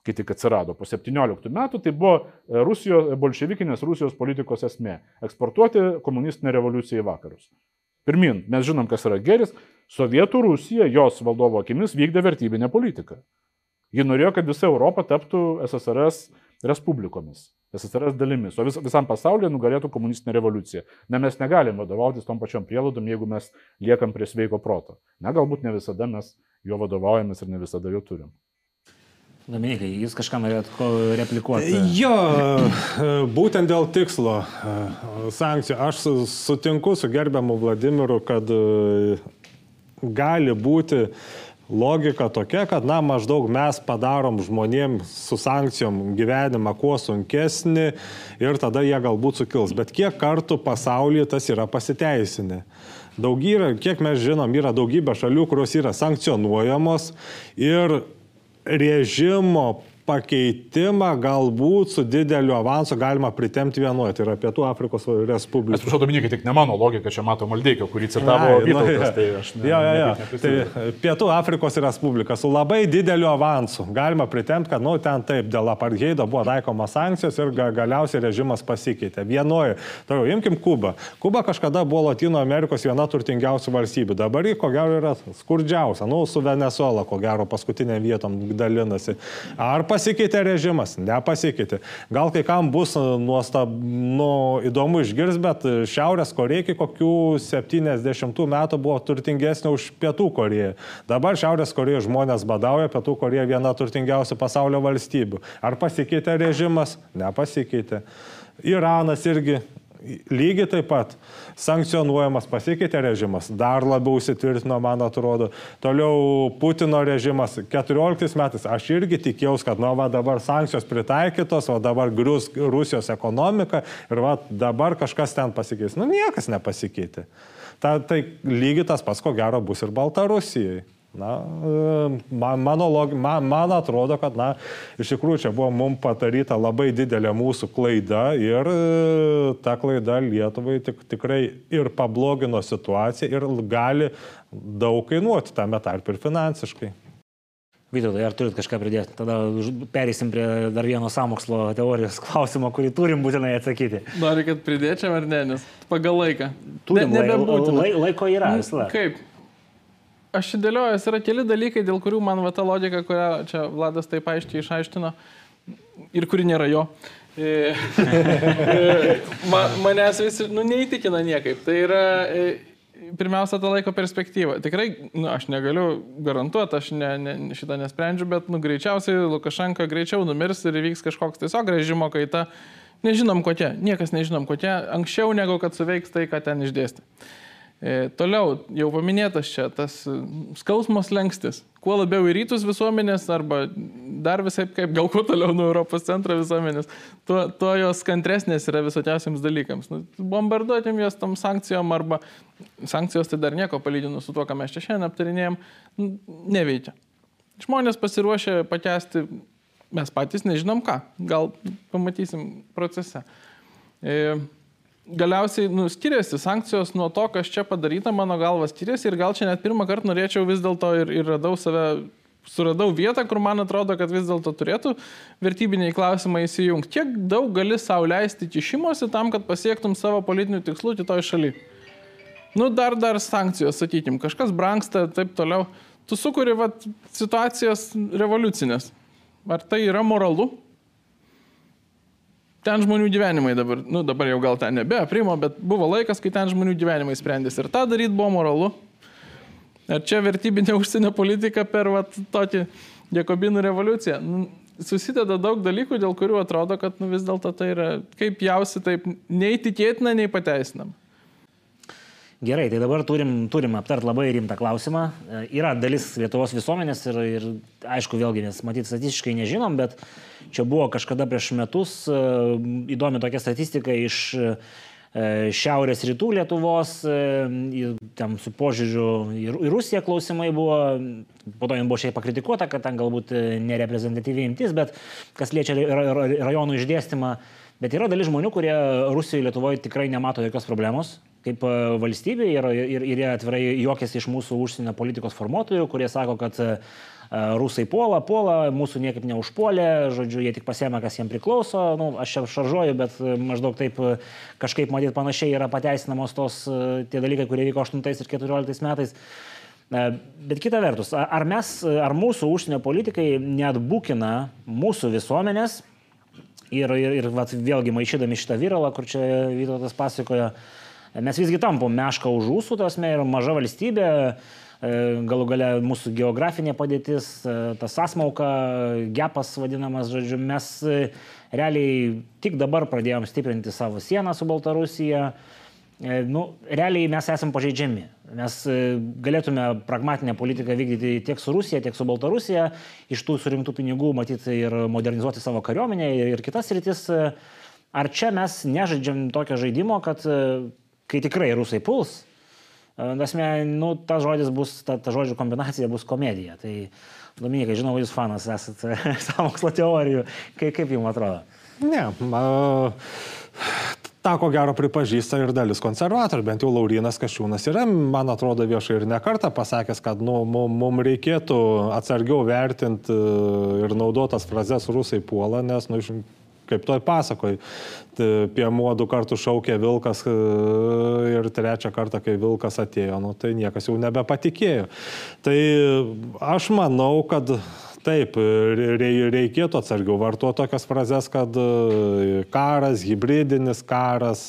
kai tik atsirado po 17 metų, tai buvo Rusijos, bolševikinės Rusijos politikos esmė - eksportuoti komunistinę revoliuciją į vakarus. Pirmin, mes žinom, kas yra geris, Sovietų Rusija, jos valdovo akimis, vykdė vertybinę politiką. Ji norėjo, kad visa Europa taptų SSRS respublikomis, SSRS dalimis, o vis, visam pasaulyje nugalėtų komunistinė revoliucija. Na, mes negalim vadovautis tom pačiom prielaidom, jeigu mes liekam prie sveiko proto. Na, galbūt ne visada mes jo vadovaujamės ir ne visada jo turim. Dominikai, jūs kažką norėjot replikuoti? Jo, būtent dėl tikslo sankcijų. Aš sutinku su gerbiamu Vladimiru, kad gali būti logika tokia, kad, na, maždaug mes padarom žmonėms su sankcijom gyvenimą kuo sunkesnį ir tada jie galbūt sukils. Bet kiek kartų pasaulyje tas yra pasiteisinę? Daugybė, kiek mes žinom, yra daugybė šalių, kurios yra sankcionuojamos ir režimo pakeitimą galbūt su dideliu avansu galima pritemti vienoje, tai yra Pietų Afrikos Respublika. Atsiprašau, Dominikai, tik ne mano logika, čia mato Maldeikio, kurį citavo Vytautas. Ja, tai aš ne, ja, ja, ja. Tai Pietų Afrikos Respublika su labai dideliu avansu galima pritemti, kad, nu, ten taip, dėl apartheido buvo taikomas sankcijos ir ga, galiausiai režimas pasikeitė. Vienoje, toliau, imkim Kubą. Kuba kažkada buvo Latino Amerikos viena turtingiausių valstybių, dabar ji ko gero yra skurdžiausia, nu, su Venezuela, ko gero paskutinė vietom dalinasi. Ar pasikeitė režimas? Nepasikeitė. Gal kai kam bus nuostab, nu, įdomu išgirs, bet Šiaurės Koreja iki kokių 70 metų buvo turtingesnė už Pietų Koreją. Dabar Šiaurės Koreja žmonės badauja, Pietų Koreja viena turtingiausių pasaulio valstybių. Ar pasikeitė režimas? Nepasikeitė. Iranas irgi lygiai taip pat sankcionuojamas, pasikeitė režimas, dar labiau įsitvirtino, man atrodo. Toliau Putino režimas 14 metais, aš irgi tikėjausi, kad nu, va, dabar sankcijos pritaikytos, o dabar grius Rusijos ekonomika ir va, dabar kažkas ten pasikeis. Nu, niekas nepasikeitė. Ta, tai lygiai tas pats, ko gero, bus ir Baltarusijai. Na, man, mano, man, man atrodo, kad, na, iš tikrųjų čia buvo mums padaryta labai didelė mūsų klaida ir e, ta klaida Lietuvai tik, tikrai ir pablogino situaciją ir gali daug kainuoti tame tarp ir finansiškai. Vytautai, ar turit kažką pridėti? Tada perėsim prie dar vieno samokslo teorijos klausimo, kurį turim būtinai atsakyti. Nori, kad pridėčiau ar ne, nes pagal laiką. Turim, ne, lai, laiko yra visą. Kaip? Aš įdėliojęs yra keli dalykai, dėl kurių man va ta logika, kurią čia Vladas taip aiškiai išaiškino ir kuri nėra jo. E, e, man, manęs visi, nu, neįtikina niekaip. Tai yra, e, pirmiausia, ta laiko perspektyva. Tikrai, nu, aš negaliu garantuoti, aš ne, ne, šitą nesprendžiu, bet, nu, greičiausiai Lukašenka greičiau numirs ir įvyks kažkoks tiesiog režimo kaita. Nežinom kokia, niekas nežinom kokia, anksčiau negu kad suveiks tai, ką ten išdėstė. E, toliau, jau paminėtas čia tas e, skausmos lengstis. Kuo labiau į rytus visuomenės arba dar visai kaip, gal kuo toliau nuo Europos centro visuomenės, tuo, tuo jos kantresnės yra visokiausiams dalykams. Nu, bombarduotim jos tam sankcijom arba sankcijos tai dar nieko palyginus su tuo, ką mes čia šiandien aptarinėjom, nu, neveikia. Žmonės pasiruošę pakesti, mes patys nežinom ką, gal pamatysim procese. E, galiausiai nu, skiriasi sankcijos nuo to, kas čia padaryta, mano galva skiriasi ir gal čia net pirmą kartą norėčiau vis dėlto ir, ir radau save, suradau vietą, kur man atrodo, kad vis dėlto turėtų vertybiniai klausimai įsijungti. Kiek daug gali sau leisti kišimosi tam, kad pasiektum savo politinių tikslų kitoj šalyje? Nu, dar, dar sankcijos, sakykim, kažkas branksta, taip toliau. Tu sukuri vat, situacijas revoliucinės. Ar tai yra moralu? Ten žmonių gyvenimai dabar, nu dabar jau gal ten nebe aprimo, bet buvo laikas, kai ten žmonių gyvenimai sprendėsi. Ir tą daryti buvo moralu. Ar čia vertybinė užsienio politika per vat, tokį Jakobinų revoliuciją? Nu, susideda daug dalykų, dėl kurių atrodo, kad nu, vis dėlto tai yra kaip jausi, taip neįtikėtina, nei pateisinama. Gerai, tai dabar turim, turim aptart labai rimtą klausimą. E, yra dalis Lietuvos visuomenės ir, ir aišku, vėlgi mes matyti statistiškai nežinom, bet čia buvo kažkada prieš metus e, įdomi tokia statistika iš e, šiaurės rytų Lietuvos, ten su požiūriu į Rusiją klausimai buvo, po to jin buvo šiek pakritikuota, kad ten galbūt nereprezentatyviai imtis, bet kas liečia rajonų išdėstymą, bet yra dalis žmonių, kurie Rusijoje Lietuvoje tikrai nemato jokios problemos kaip e, valstybė ir, ir, ir jie atvirai juokėsi iš mūsų užsienio politikos formuotojų, kurie sako, kad e, rusai puola, puola, mūsų niekaip neužpuolė, žodžiu, jie tik pasiemė, kas jiems priklauso, nu, aš čia šaržuoju, bet e, maždaug taip kažkaip matyt panašiai yra pateisinamos tos tie dalykai, kurie vyko 8 ir 14 metais. Bet kita vertus, ar mes, ar mūsų užsienio politikai net būkina mūsų visuomenės ir, ir, ir vat, vėlgi maišydami šitą vyralą, kur čia Vytautas pasakojo, Mes visgi tampom mešką už ūsų, tos mes ir maža valstybė, e, galų gale mūsų geografinė padėtis, e, tas asmauka, gepas vadinamas, žodžiu, mes e, realiai tik dabar pradėjom stiprinti savo sieną su Baltarusija. Nu, realiai mes esame pažeidžiami. Mes galėtume pragmatinę politiką vykdyti tiek su Rusija, tiek su Baltarusija, iš tų surinktų pinigų matyti ir modernizuoti savo kariuomenę ir kitas rytis. Ar čia mes nežaidžiam tokio žaidimo, kad kai tikrai rusai puls, Dasme, nu, tas žodis bus, ta, ta žodžių kombinacija bus komedija. Tai, Dominikai, žinau, jūs fanas esate samokslo teorijų. Kaip, kaip jums atrodo? Ne, tą ko gero pripažįsta ir dalis konservatorių, bent jau Laurinas Kašiūnas yra, man atrodo, viešai ir nekartą pasakęs, kad nu, mums reikėtų atsargiau vertinti e, ir naudotas frazes rusai puola, nes nu, kaip toj pasakoj. Piemuo du kartus šaukė vilkas e, ir trečią kartą, kai vilkas atėjo, nu, tai niekas jau nebepatikėjo. Tai aš manau, kad Taip, reikėtų atsargiau vartoti tokias frazes, kad e, karas, hybridinis karas,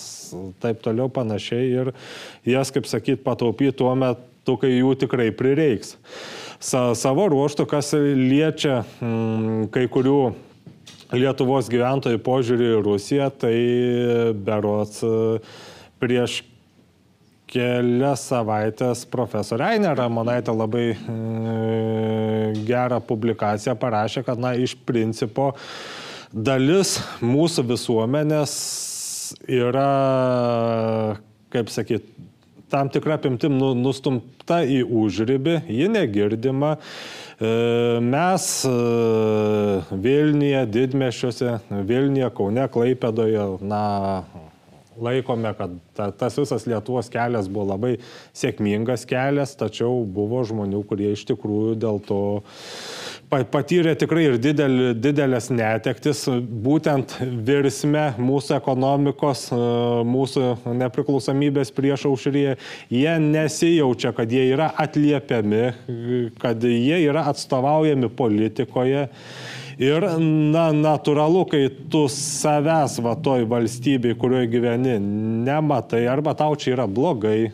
taip toliau panašiai ir jas, kaip sakyt, pataupyti tuo metu, kai jų tikrai prireiks. Sa, savo ruoštų, kas liečia m, kai kurių Lietuvos gyventojų požiūrį į Rusiją, tai berots prieš kelias savaitės profesorė Ainė Ramonaitė labai e, gerą publikaciją parašė, kad, na, iš principo dalis mūsų visuomenės yra, kaip sakyti, tam tikrą apimtim nu, nustumta į užribį, ji negirdima. E, mes e, Vilniuje, didmešiuose, Vilniuje, Kaune, Klaipėdoje, na, laikome, kad ta, tas visas Lietuvos kelias buvo labai sėkmingas kelias, tačiau buvo žmonių, kurie iš tikrųjų dėl to patyrė tikrai ir didel, didelės netektis, būtent virsme mūsų ekonomikos, mūsų nepriklausomybės prieš aušryje. Jie nesijaučia, kad jie yra atliepiami, kad jie yra atstovaujami politikoje. Ir na, natūralu, kai tu savęs va toj valstybei, kurioje gyveni, nematai, arba tau čia yra blogai,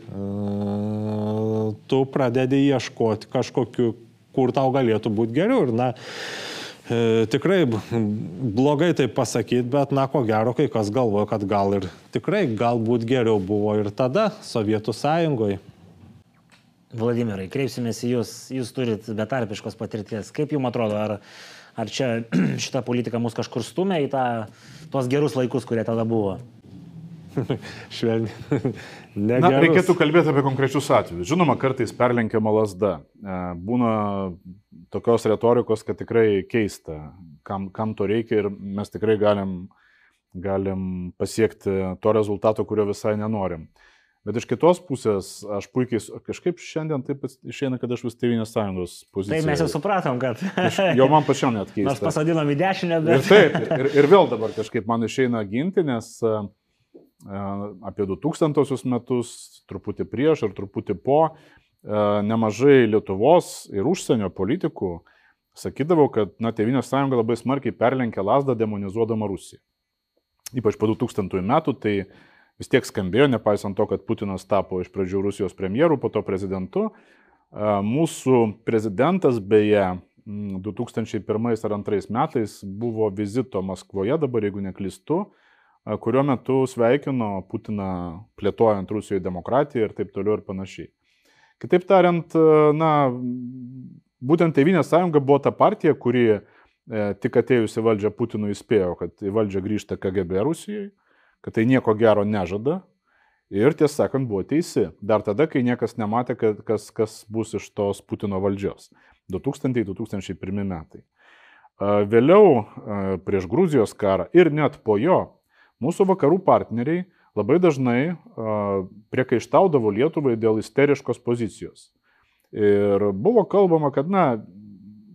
tu pradedi ieškoti kažkokiu, kur tau galėtų būti geriau. Ir, na, e, tikrai blogai tai pasakyti, bet, na, ko gero, kai kas galvoja, kad gal ir tikrai galbūt geriau buvo ir tada Sovietų sąjungoje. Vladimirai, kreipsimės į Jūs, Jūs turit betarpiškos patirties. Kaip Jums atrodo, ar Ar čia šita politika mus kažkur stumia į tą, tuos gerus laikus, kurie tada buvo? Švelniai. Na, reikėtų kalbėti apie konkrečius atvejus. Žinoma, kartais perlenkiama lasda. E, būna tokios retorikos, kad tikrai keista, kam, kam to reikia ir mes tikrai galim, galim pasiekti to rezultato, kurio visai nenorim. Bet iš kitos pusės, aš puikiai, kažkaip šiandien taip išeina, kad aš vis Tevinės sąjungos pozicija. Taip, mes jau supratom, kad. jau man pačiam net keista. Mes pasodinom į dešinę, bet. Ir taip, ir, ir vėl dabar kažkaip man išeina ginti, nes uh, apie 2000 metus, truputį prieš ir truputį po, uh, nemažai Lietuvos ir užsienio politikų sakydavo, kad, na, Tevinės sąjunga labai smarkiai perlenkė lasdą demonizuodama Rusiją. Ypač po 2000 metų, tai uh, vis tiek skambėjo, nepaisant to, kad Putinas tapo iš pradžių Rusijos premjeru, po to prezidentu. Mūsų prezidentas beje 2001 ar 2002 metais buvo vizito Maskvoje, dabar jeigu neklistu, kurio metu sveikino Putiną plėtojant Rusijoje demokratiją ir taip toliau ir panašiai. Kitaip tariant, na, būtent Tevinės sąjunga buvo ta partija, kuri e, tik atėjusi valdžią Putinui įspėjo, kad į valdžią grįžta KGB Rusijoje kad tai nieko gero nežada. Ir tiesą sakant, buvo teisi. Dar tada, kai niekas nematė, kas, kas bus iš tos Putino valdžios. 2000-2001 metai. Vėliau, prieš Gruzijos karą ir net po jo, mūsų vakarų partneriai labai dažnai priekaištaudavo Lietuvai dėl isteriškos pozicijos. Ir buvo kalbama, kad, na,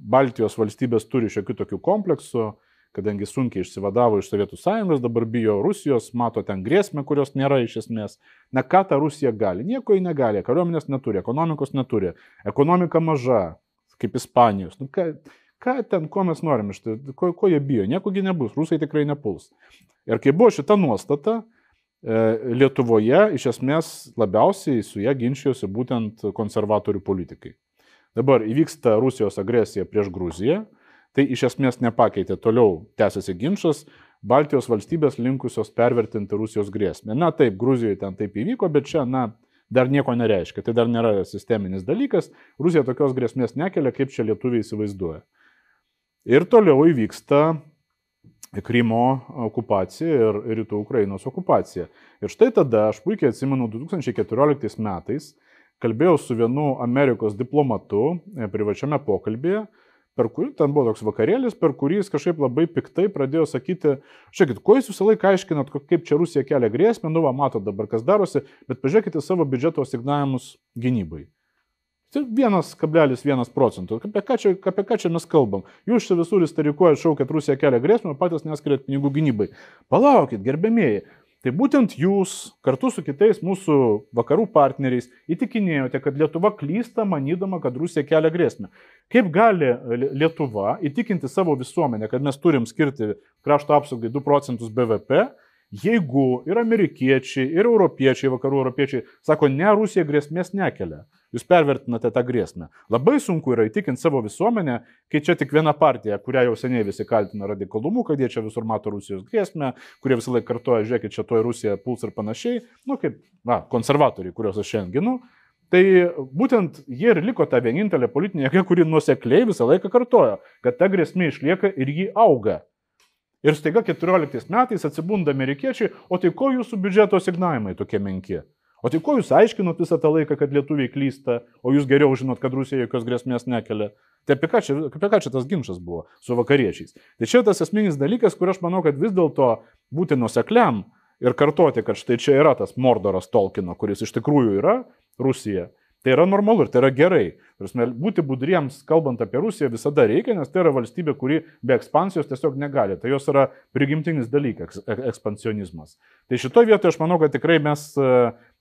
Baltijos valstybės turi šiokių tokių kompleksų, kadangi sunkiai išsivadavo iš Sovietų sąjungos, dabar bijo Rusijos, mato ten grėsmę, kurios nėra iš esmės. Na ką ta Rusija gali? Nieko ji negali, kariuomenės neturi, ekonomikos neturi, ekonomika maža, kaip Ispanijos. Nu, ką, ką ten, ko mes norim iš tai, ko, ko jie bijo, niekogi nebus, rusai tikrai nepuls. Ir kai buvo šita nuostata, e, Lietuvoje iš esmės labiausiai su ją ginčijosi būtent konservatorių politikai. Dabar įvyksta Rusijos agresija prieš Gruziją, Tai iš esmės nepakeitė. Toliau tęsiasi ginčas. Baltijos valstybės linkusios pervertinti Rusijos grėsmę. Na taip, Gruzijoje ten taip įvyko, bet čia, na, dar nieko nereiškia. Tai dar nėra sisteminis dalykas. Rusija tokios grėsmės nekelia, kaip čia lietuviai įsivaizduoja. Ir toliau įvyksta Krymo okupacija ir rytų Ukrainos okupacija. Ir štai tada, aš puikiai atsimenu, 2014 metais kalbėjau su vienu Amerikos diplomatu e, privačiame pokalbėje, per kurį ten buvo toks vakarėlis, per kurį jis kažkaip labai piktai pradėjo sakyti, žiūrėkit, ko jūs visą laiką aiškinat, kaip čia Rusija kelia grėsmę, nu va, matot dabar, kas darosi, bet pažiūrėkite savo biudžeto asignavimus gynybai. Tai 1,1 procentų. Apie ką, čia, apie ką čia mes kalbam? Jūs čia visur istorikuojate šau, kad Rusija kelia grėsmę, patys neskiriat pinigų gynybai. Palaukit, gerbėmėjai, Tai būtent jūs kartu su kitais mūsų vakarų partneriais įtikinėjote, kad Lietuva klysta, manydama, kad Rusija kelia grėsmę. Kaip gali Lietuva įtikinti savo visuomenę, kad mes turim skirti krašto apsaugai 2 procentus BVP Jeigu ir amerikiečiai, ir europiečiai, vakarų europiečiai sako, ne, Rusija grėsmės nekelia, jūs pervertinate tą grėsmę. Labai sunku yra įtikinti savo visuomenę, kai čia tik viena partija, kurią jau seniai visi kaltina radikalumu, kad jie čia visur mato Rusijos grėsmę, kurie visą laiką kartoja, žiūrėkit, čia toje Rusija puls ir panašiai, nu kaip, na, konservatoriai, kuriuos aš šiandien ginu. Tai būtent jie ir liko ta vienintelė politinė jėga, kuri nusekliai visą laiką kartojo, kad ta grėsmė išlieka ir ji auga. Ir staiga 14 metais atsibunda amerikiečiai, o tai ko jūsų biudžeto signavimai tokie menki? O tai ko jūs aiškinot visą tą laiką, kad lietuviai klysta, o jūs geriau žinot, kad Rusija jokios grėsmės nekelia? Tai apie ką, čia, apie ką čia tas ginčas buvo su vakariečiais? Tai čia tas esminis dalykas, kur aš manau, kad vis dėlto būti nusekliam ir kartoti, kad štai čia yra tas Mordoras Tolkino, kuris iš tikrųjų yra Rusija. Tai yra normalu ir tai yra gerai. Prasme, būti budriems, kalbant apie Rusiją, visada reikia, nes tai yra valstybė, kuri be ekspansijos tiesiog negali. Tai jos yra prigimtinis dalykas - ekspansionizmas. Tai šitoje vietoje aš manau, kad tikrai mes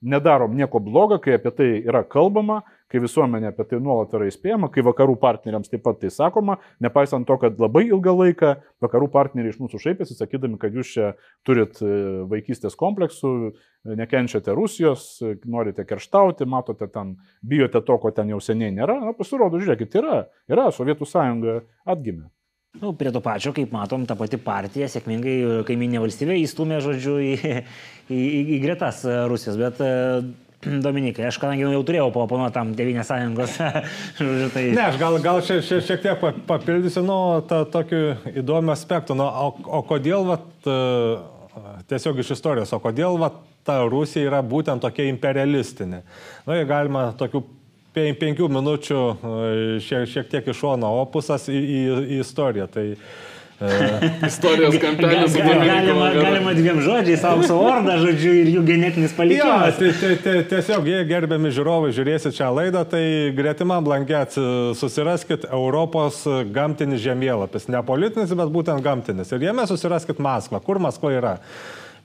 nedarom nieko blogo, kai apie tai yra kalbama, kai visuomenė apie tai nuolat yra įspėjama, kai vakarų partneriams taip pat tai sakoma, nepaisant to, kad labai ilgą laiką vakarų partneriai iš mūsų šaipėsi, sakydami, kad jūs čia turit e, vaikystės kompleksų, nekenčiate Rusijos, norite kerštauti, matote ten, bijote to, ko ten jau seniai nėra. Na, pasirodo, žiūrėkit, yra, yra, Sovietų sąjunga atgimė. Nu, prie to pačio, kaip matom, ta pati partija sėkmingai kaiminė valstybė įstumė, žodžiu, į, į, į, į gretas Rusijos, bet Dominikai, aš kadangi jau turėjau paoponuoti tam Tevinės sąjungos, žodžiu, tai... Ne, aš gal, gal šiek, šiek, šiek tiek papildysiu, nu, tą tokį įdomų aspektą, nu, o, o kodėl, vat, tiesiog iš istorijos, o kodėl, vat, ta Rusija yra būtent tokia imperialistinė. Na, nu, galima tokių penkių minučių šiek, šiek tiek iš šono opusas į, į, į istoriją. Tai, Istorijos kampelis. Ga, ga, galima, galima dviem žodžiais, aukso orda, žodžiu, ir jų genetinis palikimas. Ja, tai, tai, tiesiog, jei gerbiami žiūrovai žiūrėsit šią laidą, tai gretimam langė susiraskit Europos gamtinis žemėlapis. Ne politinis, bet būtent gamtinis. Ir jame susiraskit Maskvą. Kur Maskva yra?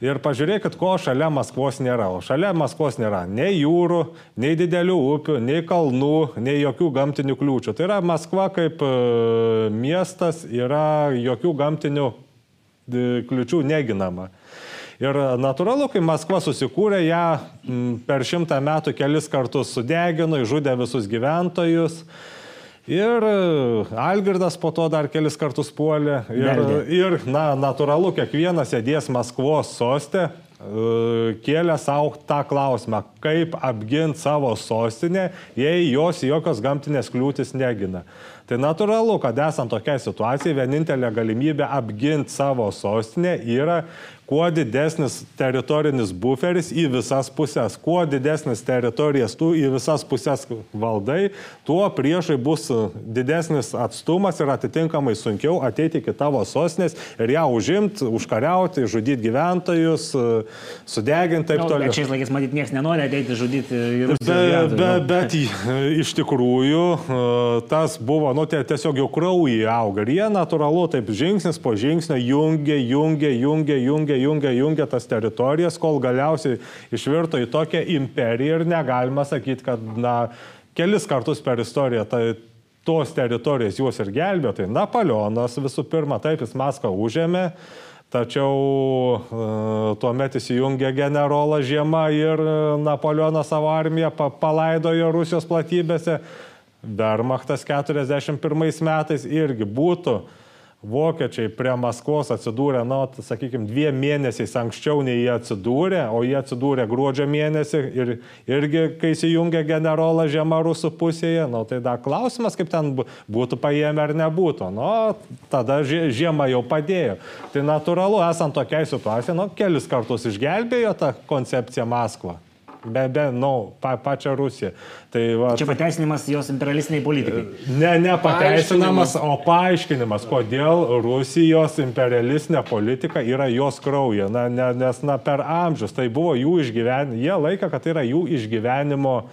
Ir pažiūrėkit, ko šalia Maskvos nėra. O šalia Maskvos nėra nei jūrų, nei didelių upių, nei kalnų, nei jokių gamtinių kliūčių. Tai yra Maskva kaip e, miestas yra jokių gamtinių kliūčių neginama. Ir natūralu, kai Maskva susikūrė, ją per šimtą metų kelis kartus sudegino, išžudė visus gyventojus. Ir e, Algirdas po to dar kelis kartus puolė. Ir, Meldė. ir na, natūralu, kiekvienas sėdės Maskvos sostė, e, kėlė savo tą klausimą, kaip apginti savo sostinę, jei jos jokios gamtinės kliūtis negina. Tai natūralu, kad esant tokiai situacijai, vienintelė galimybė apginti savo sostinę yra kuo didesnis teritorinis buferis į visas pusės, kuo didesnis teritorijas tu į visas pusės valdai, tuo priešai bus didesnis atstumas ir atitinkamai sunkiau ateiti iki tavo sostinės ir ją užimti, užkariauti, žudyti gyventojus, sudeginti taip toliau. Bet šiais laikais matyt niekas nenori ateiti žudyti ir be, be, Bet iš tikrųjų tas buvo, nu, tiesiog jau kraujai auga. Ir jie natūralu taip žingsnis po žingsnio jungia, jungia, jungia, jungia jungia, jungia tas teritorijas, kol galiausiai išvirto į tokią imperiją ir negalima sakyti, kad, na, kelis kartus per istoriją tai tos teritorijos juos ir gelbėjo. Tai Napoleonas visų pirma, taip jis Maskvą užėmė. Tačiau uh, tuo metu įsijungė generolą Žiemą ir e, Napoleonas savo armiją pa palaidojo Rusijos platybėse. Wehrmachtas 41 metais irgi būtų vokiečiai prie Maskvos atsidūrė, na, nu, sakykime, dviem mėnesiais anksčiau nei jie atsidūrė, o jie atsidūrė gruodžio mėnesį ir irgi, kai įsijungė generolą Žemą rusų pusėje, na, nu, tai dar klausimas, kaip ten būtų paėmę ar nebūtų. Nu, tada žiema jau padėjo. Tai natūralu, esant tokiai situacijai, nu, kelis kartus išgelbėjo tą koncepciją Maskvą be, be, nu, pa, pačią Rusiją. Tai, va, Čia pateisinimas jos imperialistiniai politikai. Ne, ne pateisinamas, o paaiškinimas, kodėl Rusijos imperialistinė politika yra jos krauja. Na, ne, nes na, per amžius tai buvo jų išgyvenimo, jie laika, kad tai yra jų išgyvenimo e,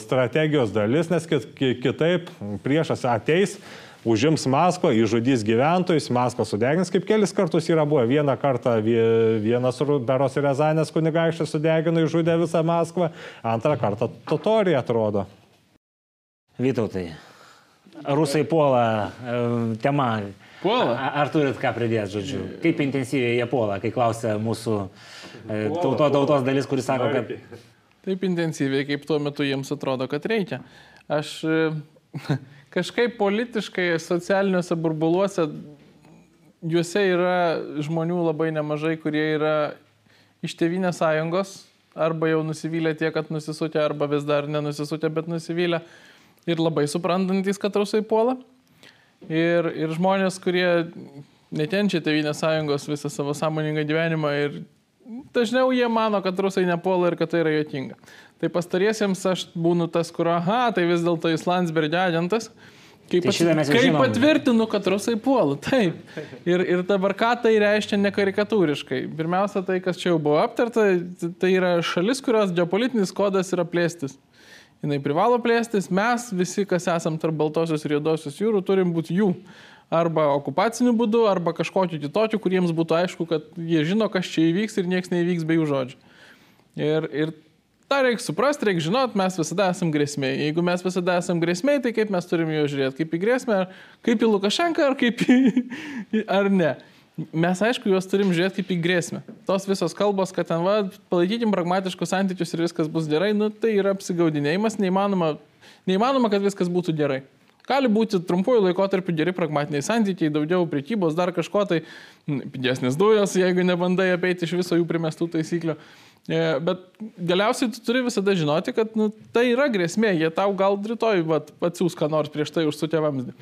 strategijos dalis, nes kitaip priešas ateis užims Maskvą, išžudys gyventojus, Maskvą sudegins, kaip kelis kartus yra buvę. Vieną kartą vienas Beros ir Rezanės kunigaikštis sudegino, išžudė visą Maskvą, antrą kartą Totorija atrodo. Vytautai, rusai puola, e, tema Puola. Ar turit ką pridėti, žodžiu? Kaip intensyviai jie puola, kai klausia mūsų e, tauto, tautos dalis, kuris sako, kad... Taip intensyviai, kaip tuo metu jiems atrodo, kad reikia. Aš e, kažkaip politiškai socialiniuose burbuluose, juose yra žmonių labai nemažai, kurie yra iš Tevinės sąjungos, arba jau nusivylę tiek, kad nusisutė, arba vis dar nenusisutė, bet nusivylę. Ir labai suprantantis, kad rusai puola. Ir, ir žmonės, kurie nekenčia Tevinės sąjungos visą savo sąmoningą gyvenimą ir dažniau jie mano, kad rusai nepuola ir kad tai yra jotinga. Tai pastariesiems aš būnu tas, kur, aha, tai vis dėlto jis Landsbergio agentas. Kaip, Tai jau kaip patvirtinu, kad rusai puola. Taip. Ir, ir dabar ką tai reiškia nekarikatūriškai? Pirmiausia, tai, kas čia jau buvo aptarta, tai yra šalis, kurios geopolitinis kodas yra plėstis. Jis privalo plėstis, mes visi, kas esam tarp Baltosios ir Juodosios jūrų, turim būti jų. Arba okupaciniu būdu, arba kažkokiu kitokiu, kuriems būtų aišku, kad jie žino, kas čia įvyks ir niekas neįvyks be jų žodžių. Ir, ir tą reikia suprasti, reikia žinot, mes visada esame grėsmė. Jeigu mes visada esame grėsmė, tai kaip mes turim jo žiūrėti? Kaip į grėsmę, ar kaip į Lukašenką, ar kaip į... ar ne. Mes, aišku, juos turim žiūrėti kaip į grėsmę. Tos visos kalbos, kad ten, va, palaikykim pragmatiškus santykius ir viskas bus gerai, nu, tai yra apsigaudinėjimas, neįmanoma, neįmanoma, kad viskas būtų gerai. Gali būti trumpuoju laikotarpiu geri pragmatiniai santykiai, daugiau prekybos, dar kažko tai, pigesnės dujos, jeigu nebandai apeiti iš viso jų primestų taisyklių. E, Bet galiausiai tu turi visada žinoti, kad nu, tai yra grėsmė, jie tau gal rytoj atsiūs ką nors prieš tai užsutė vamzdį.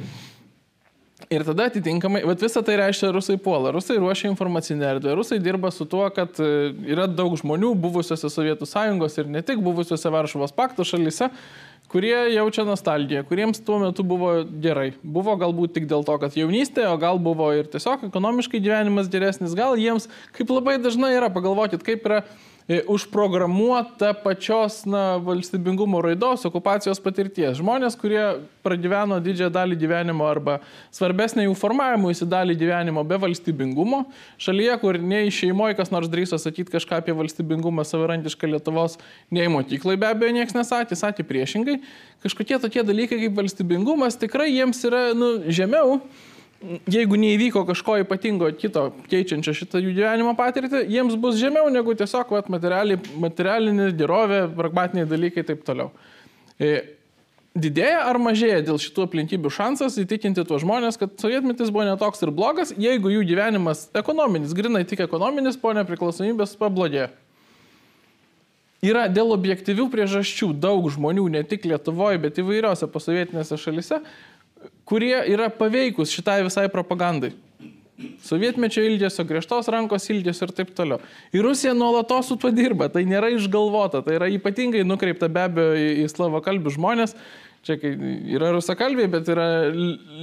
Ir tada atitinkamai, bet visą tai reiškia rusai puola. Rusai ruošia informacinę erdvę. Rusai dirba su tuo, kad e, yra daug žmonių buvusiose Sovietų sąjungos ir ne tik buvusiose Varšuvos pakto šalyse, kurie jaučia nostalgiją, kuriems tuo metu buvo gerai. Buvo galbūt tik dėl to, kad jaunystė, o gal buvo ir tiesiog ekonomiškai gyvenimas geresnis. Gal jiems, kaip labai dažnai yra, pagalvokit, kaip yra užprogramuota pačios na, valstybingumo raidos, okupacijos patirties. Žmonės, kurie pragyveno didžiąją dalį gyvenimo arba svarbesnė jų formavimui dalį gyvenimo be valstybingumo, šalyje, kur nei šeimoje kas nors drįso sakyti kažką apie valstybingumą savarankišką Lietuvos, nei mokyklai be abejo niekas nesakė, sakė priešingai, kažkokie tokie dalykai kaip valstybingumas tikrai jiems yra nu, žemiau jeigu neįvyko kažko ypatingo kito keičiančio šitą jų gyvenimo patirtį, jiems bus žemiau negu tiesiog vat, materiali- materialinė gerovė, pragmatiniai dalykai ir taip toliau. E, Didėja ar mažėja dėl šitų aplinkybių šansas įtikinti tuos žmonės, kad sovietmetis buvo netoks ir blogas, jeigu jų gyvenimas ekonominis, grinai tik ekonominis, po nepriklausomybės pablogėjo. Yra dėl objektyvių priežasčių daug žmonių, ne tik Lietuvoje, bet įvairiose posovietinėse šalise, kurie yra paveikus šitai visai propagandai. Sovietmečio ilgesio, griežtos rankos ilgesio ir taip toliau. Ir Rusija nuolatos su tuo dirba, tai nėra išgalvota, tai yra ypatingai nukreipta be abejo į, slavokalbių žmonės. Čia yra rusakalbiai, bet yra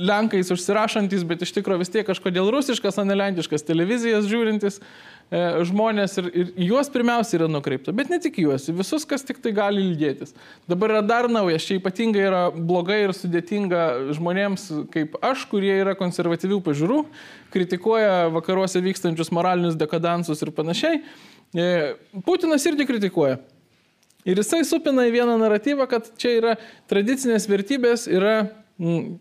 lenkais užsirašantis, bet iš tikrųjų vis tiek kažkodėl rusiškas, o ne lenkiškas televizijas žiūrintis e, žmonės ir, ir juos pirmiausia yra nukreipta, bet ne tik juos, visus, kas tik tai gali ilgėtis. Dabar yra dar naujas, čia ypatingai yra blogai ir sudėtinga žmonėms kaip aš, kurie yra konservatyvių pažiūrų, kritikuoja vakaruose vykstančius moralinius dekadansus ir panašiai. E, Putinas irgi kritikuoja. Ir jisai supina į vieną naratyvą, kad čia yra tradicinės vertybės, yra mm,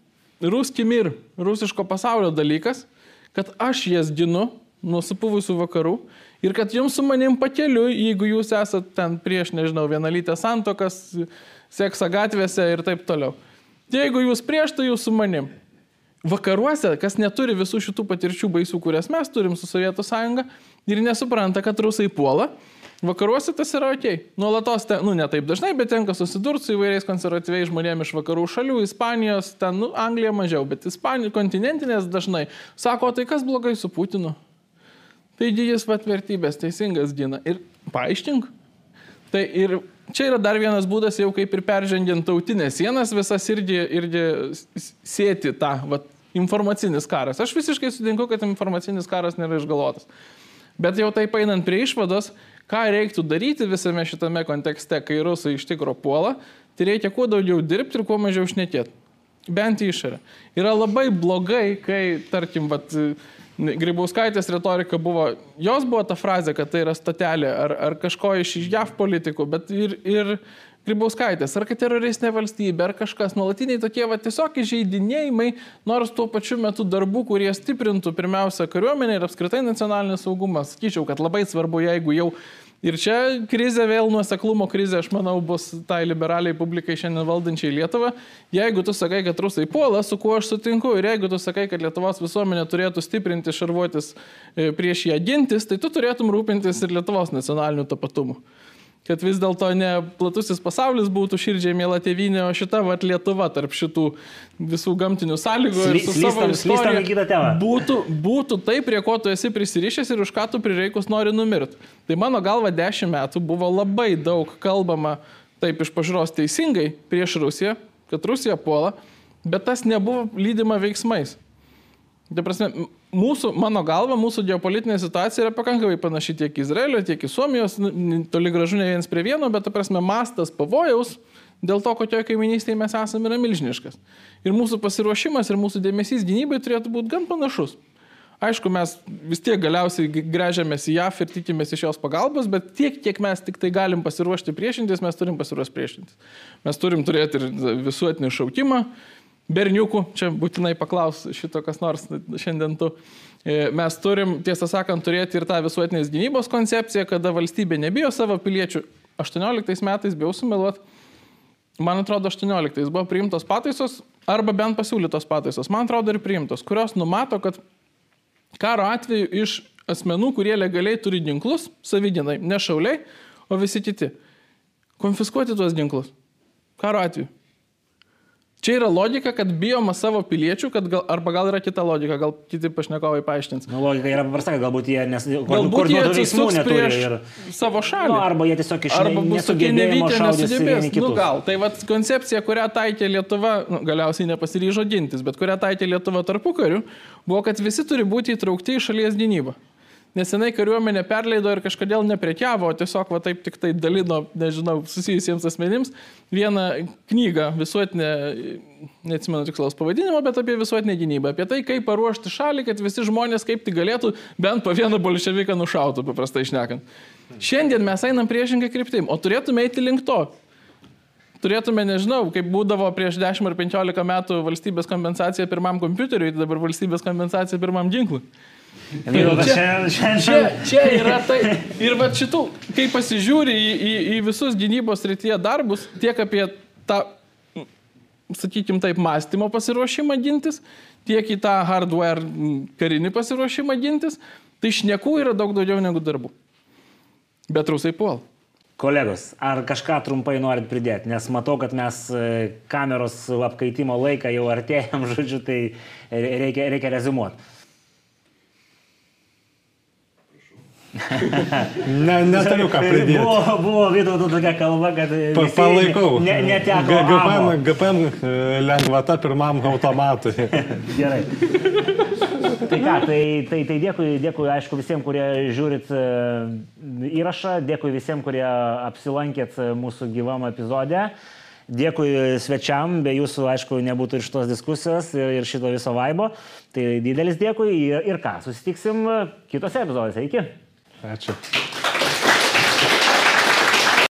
ruski mir, rusiško pasaulio dalykas, kad aš jas ginu nuo supuvusių vakarų ir kad jums su manim pakeliu, jeigu jūs esate ten prieš, nežinau, vienalytę santokas, seksą gatvėse ir taip toliau. Jeigu jūs prieš, tai jūs su manim. Vakaruose, kas neturi visų šitų patirčių baisių, kurias mes turim su Sovietų sąjunga ir nesupranta, kad rusai puola, Vakaruose tas yra ok. Nuolatos, ten, nu ne taip dažnai, bet tenka susidurti su įvairiais konservatyviais žmonėmis iš vakarų šalių, Ispanijos, ten, nu, Anglija mažiau, bet Ispanijos kontinentinės dažnai sako, tai kas blogai su Putinu? Taigi jis pat vertybės teisingas gina. Ir paaiškink. Tai ir čia yra dar vienas būdas, jau kaip ir peržengiant tautinės sienas, visas irgi, irgi sėti tą vat, informacinis karas. Aš visiškai sutinku, kad informacinis karas nėra išgalvotas. Bet jau taip einant prie išvados, ką reiktų daryti visame šitame kontekste, kai rusai iš tikro puola, tai reikia kuo daugiau dirbti ir kuo mažiau šnekėti. Bent į išorę. Yra labai blogai, kai, tarkim, vat, Grybauskaitės retorika buvo, jos buvo ta frazė, kad tai yra statelė ar, ar kažko iš JAV politikų, bet ir, ir Grybauskaitės, ar kad teroristinė valstybė, ar kažkas nuolatiniai tokie va tiesiog įžeidinėjimai, nors tuo pačiu metu darbų, kurie stiprintų pirmiausia kariuomenę ir apskritai nacionalinį saugumą. Sakyčiau, kad labai svarbu, jeigu jau Ir čia krizė vėl nuoseklumo krizė, aš manau, bus tai liberaliai publikai šiandien valdančiai Lietuvą. Jeigu tu sakai, kad rusai puola, su kuo aš sutinku, ir jeigu tu sakai, kad Lietuvos visuomenė turėtų stiprinti, šarvuotis e, prieš ją gintis, tai tu turėtum rūpintis ir Lietuvos nacionaliniu tapatumu kad vis dėlto ne platusis pasaulis būtų širdžiai mėla tėvynė, o šita vat, Lietuva tarp šitų visų gamtinių sąlygų Sly, savo istorija būtų, būtų tai, prie ko tu esi prisirišęs ir už ką tu prireikus nori numirti. Tai mano galva dešimt metų buvo labai daug kalbama taip iš pažiūros teisingai prieš Rusiją, kad Rusija puola, bet tas nebuvo lydima veiksmais. Tai prasme, mūsų, mano galva, mūsų geopolitinė situacija yra pakankamai panaši tiek Izraelio, tiek į Suomijos, nu, toli gražu ne viens prie vieno, bet, ta prasme, mastas pavojaus dėl to, kokioje kaiminystėje mes esame, yra milžiniškas. Ir mūsų pasiruošimas ir mūsų dėmesys gynybai turėtų būti gan panašus. Aišku, mes vis tiek galiausiai grežiamės į JAF ir tikimės iš jos pagalbos, bet tiek, kiek mes tik tai galim pasiruošti priešintis, mes turim pasiruošti priešintis. Mes turim turėti ir visuotinį šaukimą, berniukų, čia būtinai paklaus šito kas nors šiandien tu. E, mes turim, tiesą sakant, turėti ir tą visuotinės gynybos koncepciją, kada valstybė nebijo savo piliečių. 18 metais, bijau sumeluoti, man atrodo, 18 buvo priimtos pataisos arba bent pasiūlytos pataisos, man atrodo ir priimtos, kurios numato, kad karo atveju iš asmenų, kurie legaliai turi ginklus, savydinai, ne šauliai, o visi kiti, konfiskuoti tuos ginklus. Karo atveju. Čia yra logika, kad bijoma savo piliečių, kad gal, arba gal yra kita logika, gal kiti pašnekovai paaiškins. Nu, logika yra paprasta, galbūt jie nes, galbūt jie atsisuks prieš ir... savo šalį. Nu, arba jie tiesiog iš Arba bus tokie nevykę, nesugebės. Nu, gal, tai vat koncepcija, kurią taikė Lietuva, nu, galiausiai nepasiryžo gintis, bet kurią taikė Lietuva tarpu karių, buvo, kad visi turi būti įtraukti į šalies gynybą nesenai kariuomenė perleido ir kažkodėl neprekiavo, tiesiog va taip tik tai dalino, nežinau, susijusiems asmenims vieną knygą visuotinę, neatsimenu tikslaus pavadinimo, bet apie visuotinę gynybą, apie tai, kaip paruošti šalį, kad visi žmonės kaip tik galėtų bent po vieną bolševiką nušautų, paprastai išnekant. Šiandien mes einam priešingai kryptim, o turėtume eiti link to. Turėtume, nežinau, kaip būdavo prieš 10 ar 15 metų valstybės kompensacija pirmam kompiuteriui, tai dabar valstybės kompensacija pirmam ginklui. Čia, čia, čia, čia yra tai. Ir va šitų, kai pasižiūri į, į, į visus gynybos rytyje darbus, tiek apie tą, sakykime taip, mąstymo pasiruošimą gintis, tiek į tą hardware karinį pasiruošimą gintis, tai šnekų yra daug daugiau negu darbų. Bet rusai puol. Kolegos, ar kažką trumpai norit pridėti, nes matau, kad mes e, kameros apkaitimo laiką jau artėjom, žodžiu, tai reikia, reikia rezumuoti. Ne, neturiu ką pridėti. Buvo, buvo Vytauto tokia kalba, kad... Pa, palaikau. Ne, neteko. GPM, GPM e, lengvata pirmam automatui. Gerai. Tai ką, tai, tai, tai dėkui, dėkui, aišku, visiems, kurie žiūrit e, įrašą, dėkui visiems, kurie apsilankėt mūsų gyvam epizode. Dėkui svečiam, be jūsų, aišku, nebūtų ir šitos diskusijos ir šito viso vaibo. Tai didelis dėkui ir, ir ką, susitiksim kitose epizodose. Iki. Gotcha.